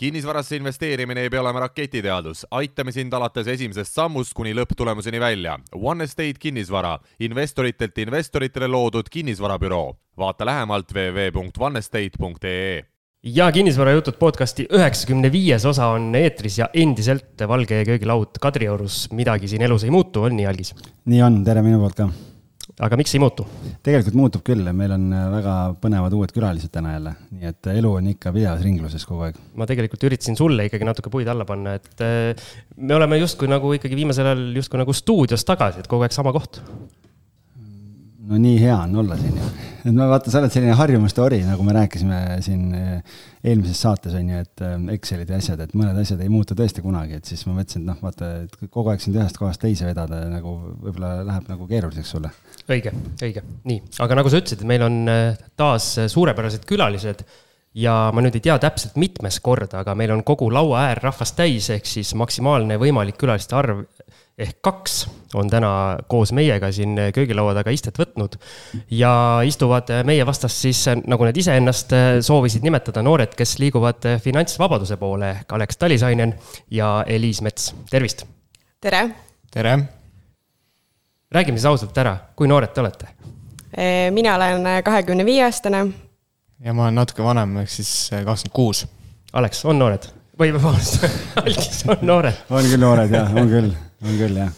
kinnisvarasse investeerimine ei pea olema raketiteadus, aitame sind alates esimesest sammust kuni lõpptulemuseni välja. One Estate kinnisvara, investoritelt investoritele loodud kinnisvarabüroo. vaata lähemalt www.onestate.ee ja kinnisvarajutud podcasti üheksakümne viies osa on eetris ja endiselt valge köögilaud Kadriorus, midagi siin elus ei muutu, on nii, Algis? nii on, tere minu poolt ka aga miks ei muutu? tegelikult muutub küll, meil on äh, väga põnevad uued külalised täna jälle, nii et äh, elu on ikka pidevas ringluses kogu aeg. ma tegelikult üritasin sulle ikkagi natuke puid alla panna, et äh, me oleme justkui nagu ikkagi viimasel ajal justkui nagu stuudios tagasi, et kogu aeg sama koht no nii hea on olla siin ju. Et no vaata, sa oled selline harjumuste ori, nagu me rääkisime siin eh, eelmises saates on ju, et eh, Excelid ja asjad, et mõned asjad ei muutu tõesti kunagi, et siis ma mõtlesin, et noh, vaata, et kogu aeg sind ühest kohast teise vedada nagu võib-olla läheb nagu keeruliseks sulle. õige, õige, nii, aga nagu sa ütlesid, meil on eh, taas suurepärased külalised ja ma nüüd ei tea täpselt mitmes kord, aga meil on kogu laua äär rahvast täis, ehk siis maksimaalne võimalik külaliste arv ehk kaks on täna koos meiega siin köögilaua taga istet võtnud. ja istuvad meie vastas siis, nagu nad iseennast soovisid nimetada, noored, kes liiguvad finantsvabaduse poole, Kalex Talisainen ja Eliis Mets, tervist. tere. tere. räägime siis ausalt ära, kui noored te olete? mina olen kahekümne viie aastane. ja ma olen natuke vanem, ehk siis kakskümmend kuus. Alex, on noored? Või vabandust, Algis on noored? on küll noored jah, on küll on küll jah.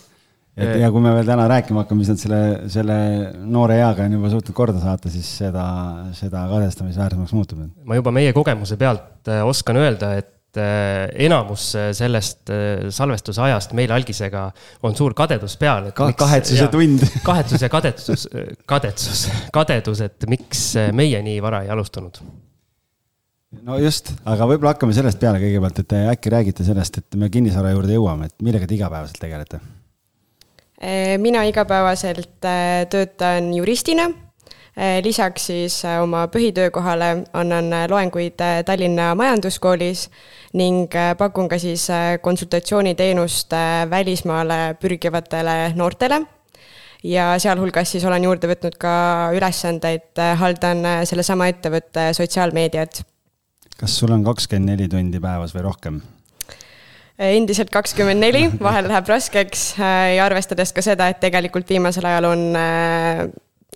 et ja kui me veel täna rääkima hakkame, siis nad selle, selle noore eaga on juba suutnud korda saata, siis seda, seda kadestamisväärsemaks muutub. ma juba meie kogemuse pealt äh, oskan öelda, et äh, enamus äh, sellest salvestuse ajast meil algisega on suur kadedus peal. Ka, kahetsuse tund. kahetsus ja kadetsus, kadetsus, kadedus, et miks meie nii vara ei alustanud no just, aga võib-olla hakkame sellest peale kõigepealt, et äkki räägite sellest, et me kinnisvara juurde jõuame, et millega te igapäevaselt tegelete? mina igapäevaselt äh, töötan juristina. Äh, lisaks siis äh, oma põhitöökohale annan loenguid Tallinna Majanduskoolis ning pakun ka siis konsultatsiooniteenust välismaale pürgivatele noortele ja sealhulgas siis olen juurde võtnud ka ülesandeid, haldan sellesama ettevõtte sotsiaalmeediat kas sul on kakskümmend neli tundi päevas või rohkem? endiselt kakskümmend neli, vahel läheb raskeks äh, ja arvestades ka seda, et tegelikult viimasel ajal on äh,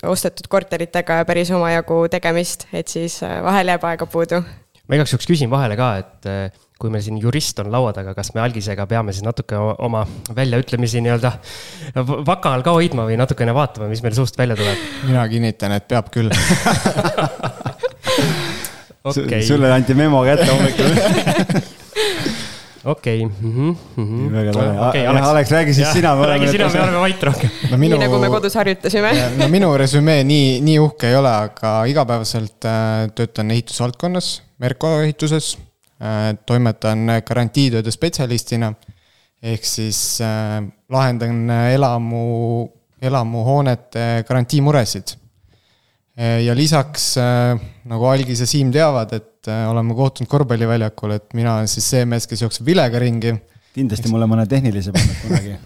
ostetud korteritega päris omajagu tegemist, et siis äh, vahel jääb aega puudu. ma igaks juhuks küsin vahele ka, et kui meil siin jurist on laua taga, kas me algisega peame siis natuke oma väljaütlemisi nii-öelda vaka all ka hoidma või natukene vaatama, mis meil suust välja tuleb? mina kinnitan, et peab küll okay.. sulle anti memo kätte hommikul okei. Mhm, mhm. väga tore. Alex, räägi siis sina. räägi sina, me oleme vait rohkem no,. Minu... nii nagu me kodus harjutasime. no minu resümee nii, nii uhke ei ole, aga igapäevaselt äh, töötan ehitusvaldkonnas, Merko ehituses äh,. toimetan garantiitööde spetsialistina. ehk siis äh, lahendan elamu, elamuhoonete garantiimuresid ja lisaks, eh, nagu Algis ja Siim teavad, et eh, oleme kohtunud korvpalliväljakul, et mina olen siis see mees, kes jookseb vilega ringi. kindlasti mulle mõne tehnilise pannud kunagi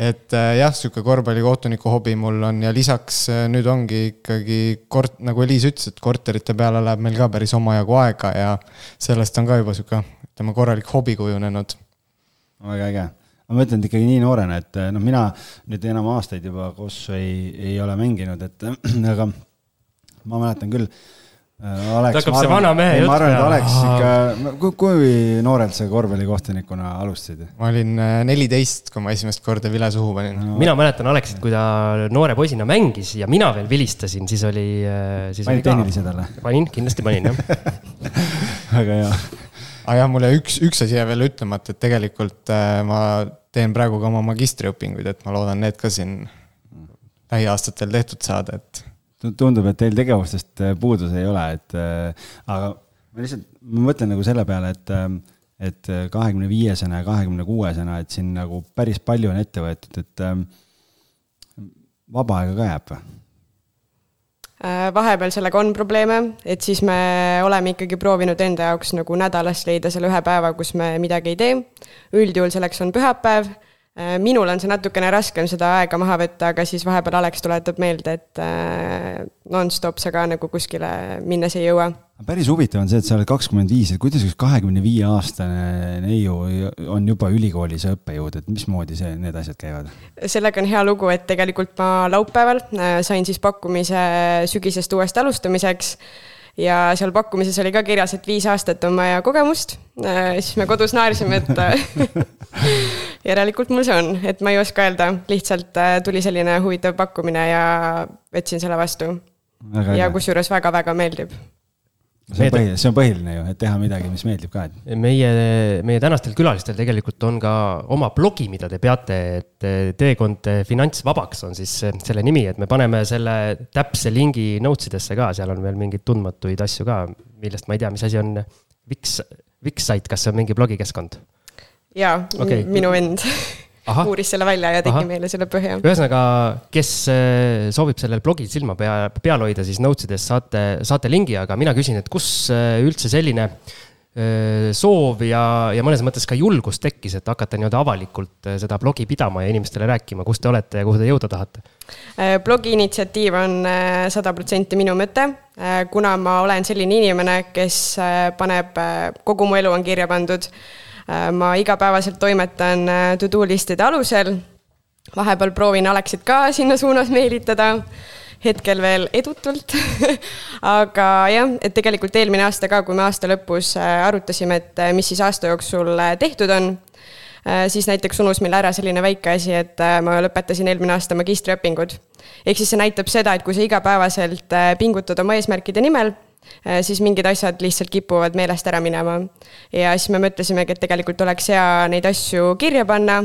et jah, sihuke korvpallikohtuniku hobi mul on ja lisaks nüüd ongi ikkagi kort-, nagu Eliis ütles, et korterite peale läheb meil ka päris omajagu aega ja sellest on ka juba sihuke, ütleme, korralik hobi kujunenud. väga äge ma mõtlen, ikkagi nii noorena, et noh, mina nüüd enam aastaid juba kossu ei, ei ole mänginud, et aga ma mäletan küll. Äh, Aleks, hakkab see vana mehe jutt. ma arvan, et Aleks ikka, kui, kui noorelt sa korvpallikohtunikuna alustasid? ma olin äh, neliteist, kui ma esimest korda vile suhu panin no.. mina mäletan Aleksit, kui ta noore poisina mängis ja mina veel vilistasin, siis oli, äh, siis panid tehnilise talle? panin, kindlasti panin, jah väga hea. aga jah, mul jäi üks, üks asi jäi veel ütlemata, et tegelikult äh, ma teen praegu ka oma magistriõpinguid, et ma loodan need ka siin lähiaastatel tehtud saada, et tundub, et teil tegevustest äh, puudus ei ole, et äh, aga ma lihtsalt, ma mõtlen nagu selle peale, et, äh, et kahekümne viiesena ja kahekümne kuuesena, et siin nagu päris palju on ette võetud, et vaba aega ka jääb või? vahepeal sellega on probleeme, et siis me oleme ikkagi proovinud enda jaoks nagu nädalas leida selle ühe päeva, kus me midagi ei tee. üldjuhul selleks on pühapäev minul on see natukene raskem seda aega maha võtta, aga siis vahepeal Alex tuletab meelde, et äh, nonstop sa ka nagu kuskile minnes ei jõua. päris huvitav on see, et sa oled kakskümmend viis, et kuidas üks kahekümne viie aastane neiu on juba ülikoolis õppejõud, et mismoodi see, need asjad käivad? sellega on hea lugu, et tegelikult ma laupäeval äh, sain siis pakkumise sügisest uuesti alustamiseks ja seal pakkumises oli ka kirjas, et viis aastat on vaja kogemust. Äh, siis me kodus naersime, et äh, järelikult mul see on, et ma ei oska öelda, lihtsalt tuli selline huvitav pakkumine ja võtsin selle vastu. ja kusjuures väga-väga meeldib see on põhiline, see on põhiline ju, et teha midagi, mis meeldib ka, et. meie, meie tänastel külalistel tegelikult on ka oma blogi, mida te peate, et teekond finantsvabaks on siis selle nimi, et me paneme selle täpse lingi notes idesse ka, seal on veel mingeid tundmatuid asju ka, millest ma ei tea, mis asi on Wix, Wix-site, kas see on mingi blogikeskkond? Jaa okay., minu vend Aha. uuris selle välja ja tegi Aha. meile selle põhja. ühesõnaga, kes äh, soovib sellel blogil silma pea, peal hoida, siis notes ides saate, saate lingi, aga mina küsin, et kus äh, üldse selline äh, soov ja, ja mõnes mõttes ka julgus tekkis, et hakata nii-öelda avalikult seda blogi pidama ja inimestele rääkima, kus te olete ja kuhu te jõuda tahate? blogi initsiatiiv on sada protsenti minu mõte, kuna ma olen selline inimene, kes paneb, kogu mu elu on kirja pandud ma igapäevaselt toimetan äh, to-do listide alusel. vahepeal proovin Alexit ka sinna suunas meelitada hetkel veel edutult aga jah, et tegelikult eelmine aasta ka, kui me aasta lõpus äh, arutasime, et mis siis aasta jooksul tehtud on, siis näiteks unus meil ära selline väike asi, et ma lõpetasin eelmine aasta magistriõpingud. ehk siis see näitab seda, et kui sa igapäevaselt pingutad oma eesmärkide nimel Äh, siis mingid asjad lihtsalt kipuvad meelest ära minema. ja siis me mõtlesimegi, et tegelikult oleks hea neid asju kirja panna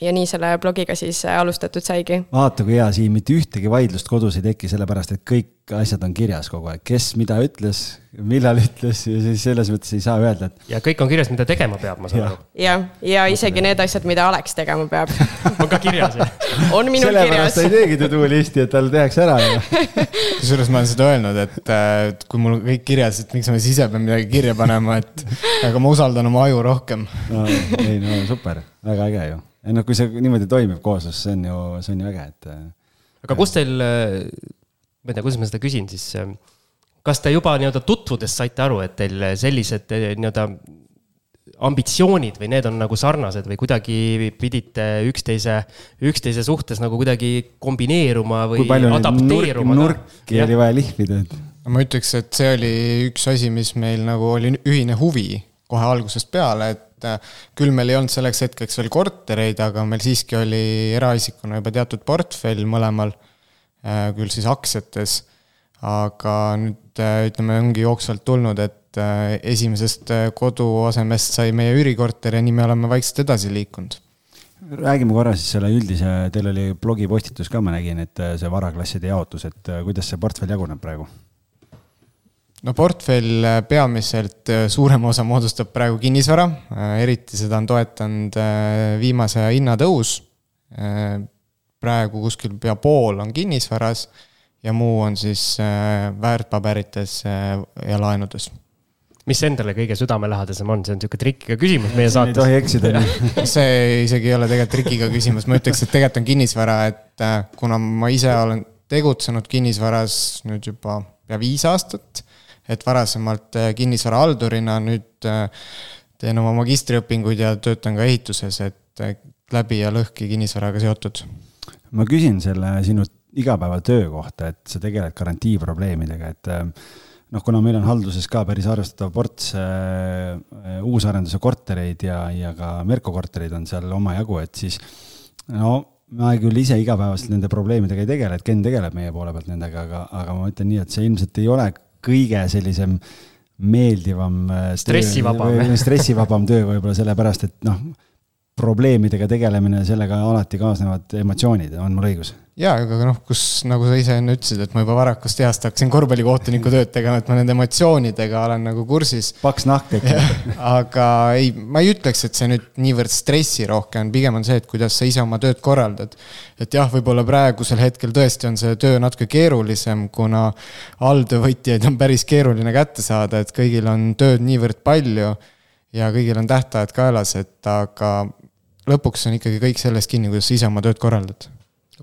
ja nii selle blogiga siis äh, alustatud saigi. vaata, kui hea, siin mitte ühtegi vaidlust kodus ei teki, sellepärast et kõik asjad on kirjas kogu aeg, kes mida ütles, millal ütles ja siis selles mõttes ei saa öelda, et. ja kõik on kirjas, mida tegema peab, ma saan aru. jah, ja isegi need asjad, mida Alex tegema peab on ka kirjas on minul sellepärast kirjas. ta ei teegi to-do listi, et tal tehakse ära ju kusjuures ma olen seda öelnud, et kui mul on kõik kirjas, et miks ma siis ise pean midagi kirja panema, et aga ma usaldan oma aju rohkem no,. ei no super, väga äge ju ei noh, kui see niimoodi toimib kooslus, see on ju, see on ju äge, et. Äh, aga kus teil, äh, ma ei tea, kuidas ma seda küsin siis, äh, kas te juba nii-öelda tutvudes saite aru, et teil sellised nii-öelda ambitsioonid või need on nagu sarnased või kuidagi pidite üksteise, üksteise suhtes nagu kuidagi kombineeruma või adapteeruma? nurki oli vaja lihvida, et. ma ütleks, et see oli üks asi, mis meil nagu oli ühine huvi kohe algusest peale, et et äh, küll meil ei olnud selleks hetkeks veel kortereid, aga meil siiski oli eraisikuna juba teatud portfell mõlemal, äh, küll siis aktsiates, aga nüüd äh, ütleme, ongi jooksvalt tulnud, et esimesest koduasemest sai meie üürikorter ja nii me oleme vaikselt edasi liikunud räägime korra siis selle üldise, teil oli blogipostitus ka, ma nägin, et see varaklasside jaotus, et kuidas see portfell jaguneb praegu? No portfell äh, peamiselt äh, suurema osa moodustab praegu kinnisvara, äh, eriti seda on toetanud viimase aja hinnatõus. praegu kuskil pea pool on kinnisvaras ja muu on siis väärtpaberites ja laenudes. Mis endale kõige südamelähedasem on, see on niisugune trikiga küsimus meie saates. ei tohi eksida see isegi ei ole tegelikult trikiga küsimus, ma ütleks, et tegelikult on kinnisvara, et kuna ma ise olen tegutsenud kinnisvaras nüüd juba pea viis aastat et varasemalt äh, kinnisvarahaldurina, nüüd äh, teen oma magistriõpinguid ja töötan ka ehituses, et äh, läbi ja lõhki kinnisvaraga seotud. ma küsin selle sinu igapäevatöö kohta, et sa tegeled garantiiprobleemidega, et noh, kuna meil on halduses ka päris arvestatav ports äh, uusarenduse kortereid ja, ja ka Merko korterid on seal omajagu, et siis no ma küll ise igapäevaselt nende probleemidega ei tegele, et Ken tegeleb meie poole pealt nendega, aga, aga ma ütlen nii, et see ilmselt ei ole kõige sellisem meeldivam. Äh, stressivabam. stressivabam töö võib-olla sellepärast, et noh, probleemidega tegelemine, sellega alati kaasnevad emotsioonid, on mul õigus? Jaa, aga noh, kus, nagu sa ise enne ütlesid, et ma juba varakust east hakkasin korvpallikohtuniku tööd tegema, et ma nende emotsioonidega olen nagu kursis. paks nahk ikka. aga ei, ma ei ütleks, et see nüüd niivõrd stressirohke on, pigem on see, et kuidas sa ise oma tööd korraldad. et jah, võib-olla praegusel hetkel tõesti on see töö natuke keerulisem, kuna alltöövõtjaid on päris keeruline kätte saada, et kõigil on tööd niivõrd palju ja kõigil on tähtajad kaelas, et aga lõpuks on ikkagi kõik sellest kinni, kuidas sa ise oma tööd korraldad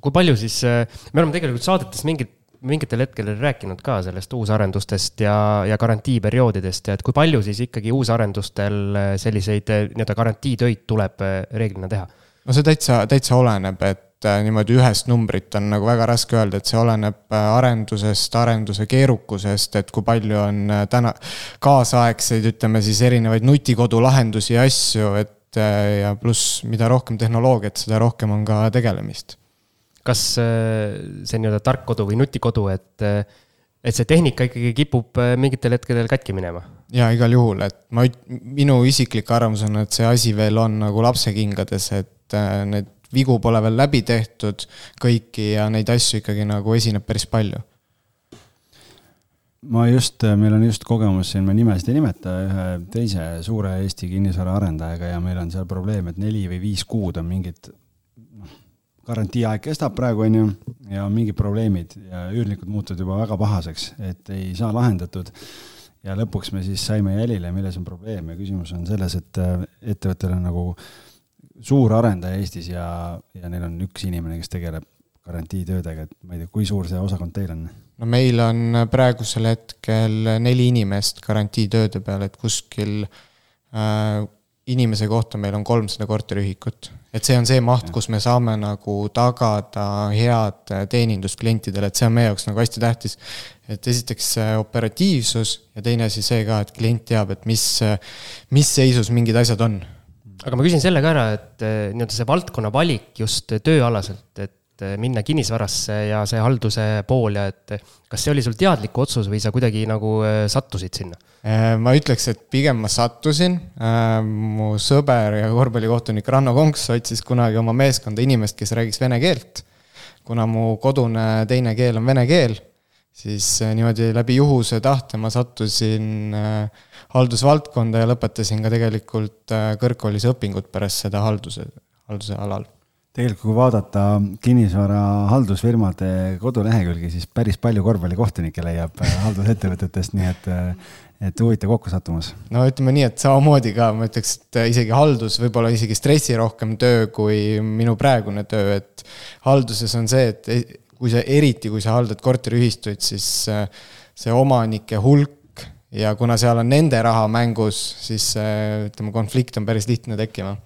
kui palju siis, äh, me oleme tegelikult saadetes mingit mingitel hetkedel rääkinud ka sellest uusarendustest ja, ja garantiiperioodidest ja et kui palju siis ikkagi uusarendustel äh, selliseid äh, nii-öelda garantiitöid tuleb reeglina teha? no see täitsa, täitsa oleneb, et niimoodi ühest numbrit on nagu väga raske öelda, et see oleneb arendusest, arenduse keerukusest, et kui palju on täna kaasaegseid, ütleme siis erinevaid nutikodu lahendusi ja asju, et ja pluss, mida rohkem tehnoloogiat, seda rohkem on ka tegelemist kas äh, see nii-öelda tark kodu või nutikodu, et, äh, et see tehnika ikkagi kipub äh, mingitel hetkedel katki minema? jaa, igal juhul, et ma, minu isiklik arvamus on, et see asi veel on nagu lapsekingades, et need vigu pole veel läbi tehtud kõiki ja neid asju ikkagi nagu esineb päris palju ma just, meil on just kogemus siin, ma nimesid ei nimeta, ühe teise suure Eesti kinnisvaraarendajaga ja meil on seal probleem, et neli või viis kuud on mingid garantiiaeg kestab praegu, on ju, ja mingid probleemid ja üürnikud muutuvad juba väga pahaseks, et ei saa lahendatud. ja lõpuks me siis saime jälile, milles on probleem ja küsimus on selles, et äh, ettevõttel on nagu suur arendaja Eestis ja, ja neil on üks inimene, kes tegeleb garantiitöödega, et ma ei tea, kui suur see osakond teil on? no meil on praegusel hetkel neli inimest garantiitööde peal, et kuskil äh, inimese kohta meil on kolmsada korteriühikut. Et see on see maht, kus me saame nagu tagada head teenindust klientidele, et see on meie jaoks nagu hästi tähtis. et esiteks operatiivsus ja teine asi see ka, et klient teab, et mis, mis seisus mingid asjad on. aga ma küsin selle ka ära, et eh, nii-öelda see valdkonna valik just tööalaselt, et eh, minna kinnisvarasse ja see halduse pool ja et kas see oli sul teadlik otsus või sa kuidagi nagu eh, sattusid sinna? Äh, ma ütleks, et pigem ma sattusin, äh, mu sõber ja korvpallikohtunik Ranno Konks otsis kunagi oma meeskonda inimest, kes räägiks vene keelt. kuna mu kodune teine keel on vene keel, siis äh, niimoodi läbi juhuse tahte ma sattusin haldusvaldkonda ja lõpetasin ka tegelikult kõrgkoolis õpingud pärast seda halduse, halduse alal tegelikult, kui vaadata kinnisvara haldusfirmade kodulehekülgi, siis päris palju korvpallikohtunikke leiab haldusettevõtetest, nii et et huvitav kokkusattumus. no ütleme nii, et samamoodi ka ma ütleks, et isegi haldus võib-olla isegi stressirohkem töö kui minu praegune töö, et halduses on see, et e-, kui sa, eriti kui sa haldad korteriühistuid, siis äh, see omanike hulk ja kuna seal on nende raha mängus, siis ütleme, konflikt on päris lihtne tekkima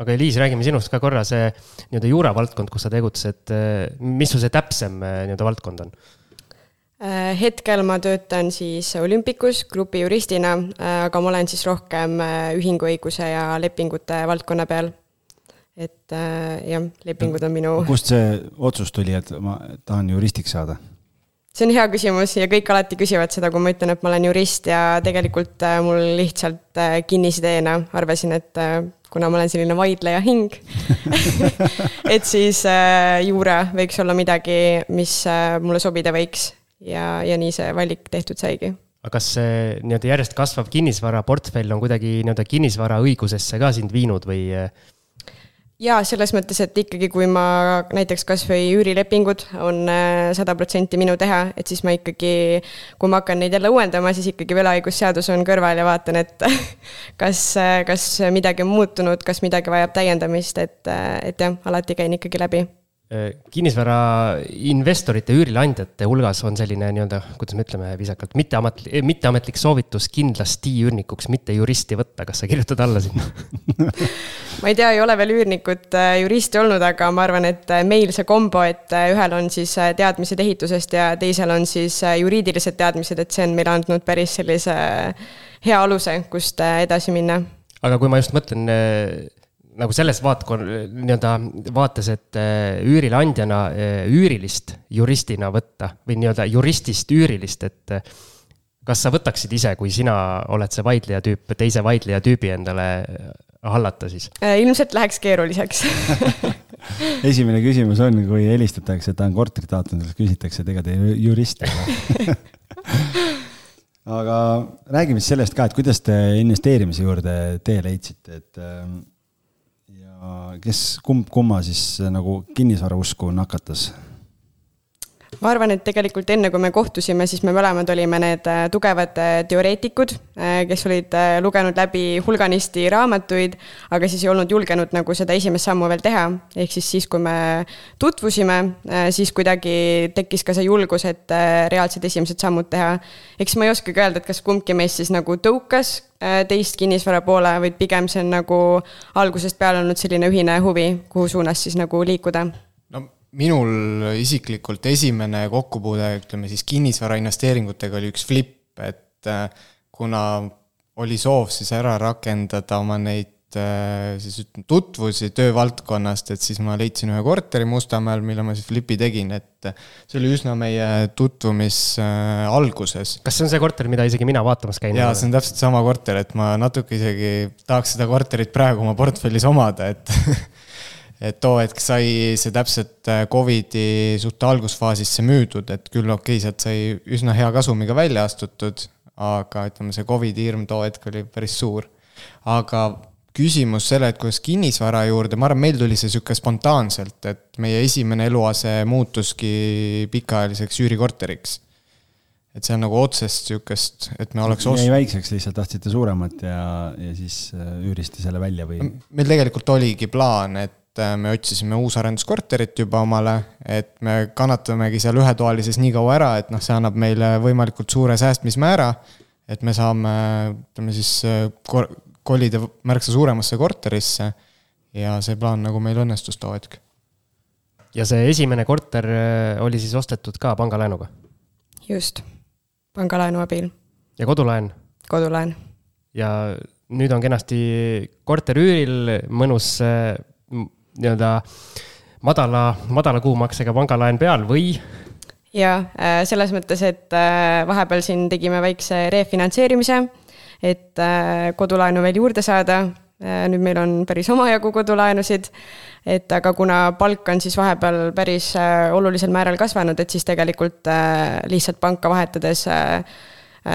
aga Eliis, räägime sinust ka korra, see nii-öelda juuravaldkond, kus sa tegutsed, mis sul see täpsem nii-öelda valdkond on? Äh, hetkel ma töötan siis Olympikus grupi juristina, äh, aga ma olen siis rohkem äh, ühinguõiguse ja lepingute valdkonna peal. et jah, lepingud on minu. kust see otsus tuli, et ma tahan juristiks saada? see on hea küsimus ja kõik alati küsivad seda, kui ma ütlen, et ma olen jurist ja tegelikult mul lihtsalt kinnisideena arvasin, et kuna ma olen selline vaidleja hing et siis juura võiks olla midagi, mis mulle sobida võiks ja, ja nii see valik tehtud saigi aga kas see nii-öelda järjest kasvav kinnisvaraportfell on kuidagi nii-öelda kinnisvaraõigusesse ka sind viinud või? Jaa, selles mõttes, et ikkagi, kui ma näiteks kasvõi üürilepingud on äh, sada protsenti minu teha, et siis ma ikkagi, kui ma hakkan neid jälle uuendama, siis ikkagi võlaõigusseadus on kõrval ja vaatan, et kas, kas midagi on muutunud, kas midagi vajab täiendamist, et, et jah, alati käin ikkagi läbi Äh, kinnisvara investorite, üürileandjate hulgas on selline nii-öelda, kuidas me ütleme viisakalt, mitteametlik, eh, mitteametlik soovitus kindlasti üürnikuks mitte juristi võtta, kas sa kirjutad alla sinna ma ei tea, ei ole veel üürnikut äh, juristi olnud, aga ma arvan, et äh, meil see kombo, et ühel on siis teadmised ehitusest ja teisel on siis juriidilised teadmised, et see on meile andnud päris sellise hea aluse, kust edasi minna. aga kui ma just mõtlen nagu selles vaatkon-, nii-öelda vaates, et äh, üürileandjana äh, üürilist juristina võtta või nii-öelda juristist üürilist, et äh, kas sa võtaksid ise, kui sina oled see vaidleja tüüp, teise vaidleja tüübi endale hallata siis? ilmselt läheks keeruliseks esimene küsimus on, kui helistatakse, et ta on korterit taotlenud, siis küsitakse, et ega te jurist ei ole aga räägime siis sellest ka, et kuidas te investeerimise juurde tee leidsite, et ähm, kes, kumb kumma siis nagu kinnisvarausku nakatas? Ma arvan, et tegelikult enne, kui me kohtusime, siis me mõlemad olime need äh, tugevad äh, teoreetikud, äh, kes olid lugenud läbi hulganisti raamatuid, aga siis ei olnud julgenud nagu seda esimest sammu veel teha. ehk siis siis, kui me tutvusime, siis kuidagi tekkis ka see julgus, et reaalsed esimesed sammud teha. eks ma ei oskagi öelda, et kas kumbki meist siis nagu tõukas teist kinnisvara poole, vaid pigem see on nagu algusest peale olnud selline ühine huvi, kuhu suunas siis nagu liikuda minul isiklikult esimene kokkupuude, ütleme siis kinnisvarainvesteeringutega oli üks flip, et äh, kuna oli soov siis ära rakendada oma neid äh, siis ütleme, tutvusi töövaldkonnast, et siis ma leidsin ühe korteri Mustamäel, mille ma siis flipi tegin, et see oli üsna meie tutvumis äh, alguses. kas see on see korter, mida isegi mina vaatamas käin? jaa, see on täpselt sama korter, et ma natuke isegi tahaks seda korterit praegu oma portfellis omada, et et too hetk sai see täpselt äh, Covidi suht algusfaasisse müüdud, et küll okei okay,, sealt sai üsna hea kasumiga välja astutud, aga ütleme, see Covidi hirm too hetk oli päris suur. aga küsimus selle, et kuidas kinnisvara juurde, ma arvan, meil tuli see sihuke spontaanselt, et meie esimene eluase muutuski pikaajaliseks üürikorteriks. et see on nagu otsest sihukest, et me oleks ost-. jäi väikseks, lihtsalt tahtsite suuremat ja, ja siis äh, üürisite selle välja või? meil tegelikult oligi plaan, et et äh, me otsisime uusarenduskorterit juba omale, et me kannatamegi seal ühetoalises nii kaua ära, et noh, see annab meile võimalikult suure säästmismäära, et me saame, ütleme siis kor-, kolida märksa suuremasse korterisse ja see plaan nagu meil õnnestus too hetk. ja see esimene korter äh, oli siis ostetud ka pangalaenuga? just, pangalaenu abil. ja kodulaen? kodulaen. ja nüüd on kenasti korter üüril, mõnus äh, nii-öelda madala, madala kuumaksega pangalaen peal või? jaa, äh, selles mõttes, et äh, vahepeal siin tegime väikse refinantseerimise, et äh, kodulaenu veel juurde saada. nüüd meil on päris omajagu kodulaenusid, et aga kuna palk on siis vahepeal päris olulisel määral kasvanud, et siis tegelikult lihtsalt panka vahetades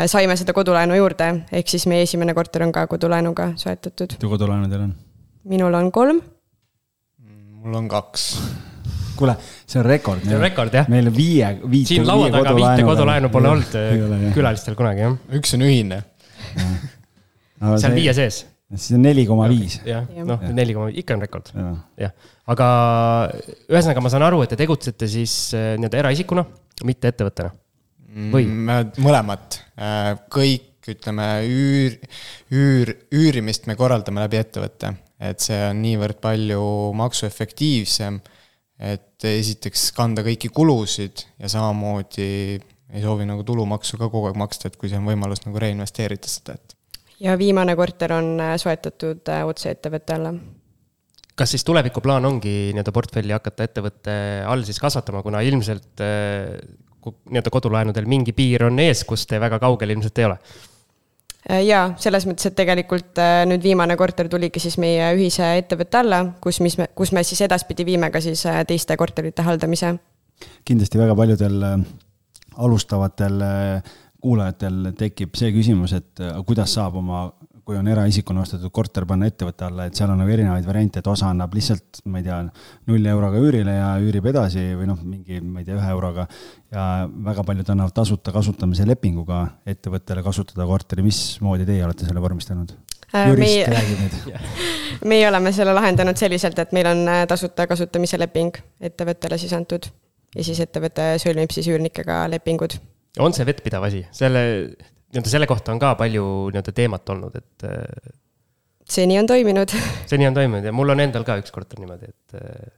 saime seda kodulaenu juurde, ehk siis meie esimene korter on ka kodulaenuga soetatud. mitu kodulaenu teil on? minul on kolm mul on kaks kuule, see on rekord. see on rekord, jah. meil on viie, viit. siin laua taga viite kodulaenu pole olnud äh, külalistel kunagi, jah. üks on ühine no, seal viie sees. siis on neli koma viis. jah, noh, neli koma, ikka on rekord. jah, aga ühesõnaga, ma saan aru, et te tegutsete siis äh, nii-öelda eraisikuna, mitte ettevõttena või? Mm, mõlemat, äh, kõik, ütleme, üür, üür, üürimist me korraldame läbi ettevõtte et see on niivõrd palju maksuefektiivsem, et esiteks kanda kõiki kulusid ja samamoodi ei soovi nagu tulumaksu ka kogu aeg maksta, et kui see on võimalus nagu reinvesteerida seda, et. ja viimane korter on äh, soetatud äh, otse ettevõtte alla. kas siis tulevikuplaan ongi nii-öelda portfelli hakata ettevõtte all siis kasvatama, kuna ilmselt äh, nii-öelda kodulaenudel mingi piir on ees, kus te väga kaugel ilmselt ei ole? Äh, jaa, selles mõttes, et tegelikult äh, nüüd viimane korter tuligi siis meie ühise ettevõtte alla, kus, mis me, kus me siis edaspidi viime ka siis äh, teiste korterite haldamise. kindlasti väga paljudel alustavatel kuulajatel tekib see küsimus, et kuidas saab oma kui on eraisikuna ostetud korter panna ettevõtte alla, et seal on nagu erinevaid variante, et osa annab lihtsalt, ma ei tea, nulli euroga üürile ja üürib edasi või noh, mingi, ma ei tea, ühe euroga. ja väga paljud annavad tasuta kasutamise lepinguga ettevõttele kasutada korteri, mismoodi teie olete selle vormistanud? Äh, jurist räägib nüüd. meie oleme selle lahendanud selliselt, et meil on äh, tasuta kasutamise leping ettevõttele siis antud ja siis ettevõte sõlmib siis üürnikega lepingud. on see vettpidav asi, selle nii-öelda selle kohta on ka palju nii-öelda teemat olnud, et. Äh, seni on toiminud. seni on toiminud ja mul on endal ka üks korter niimoodi, et. Äh,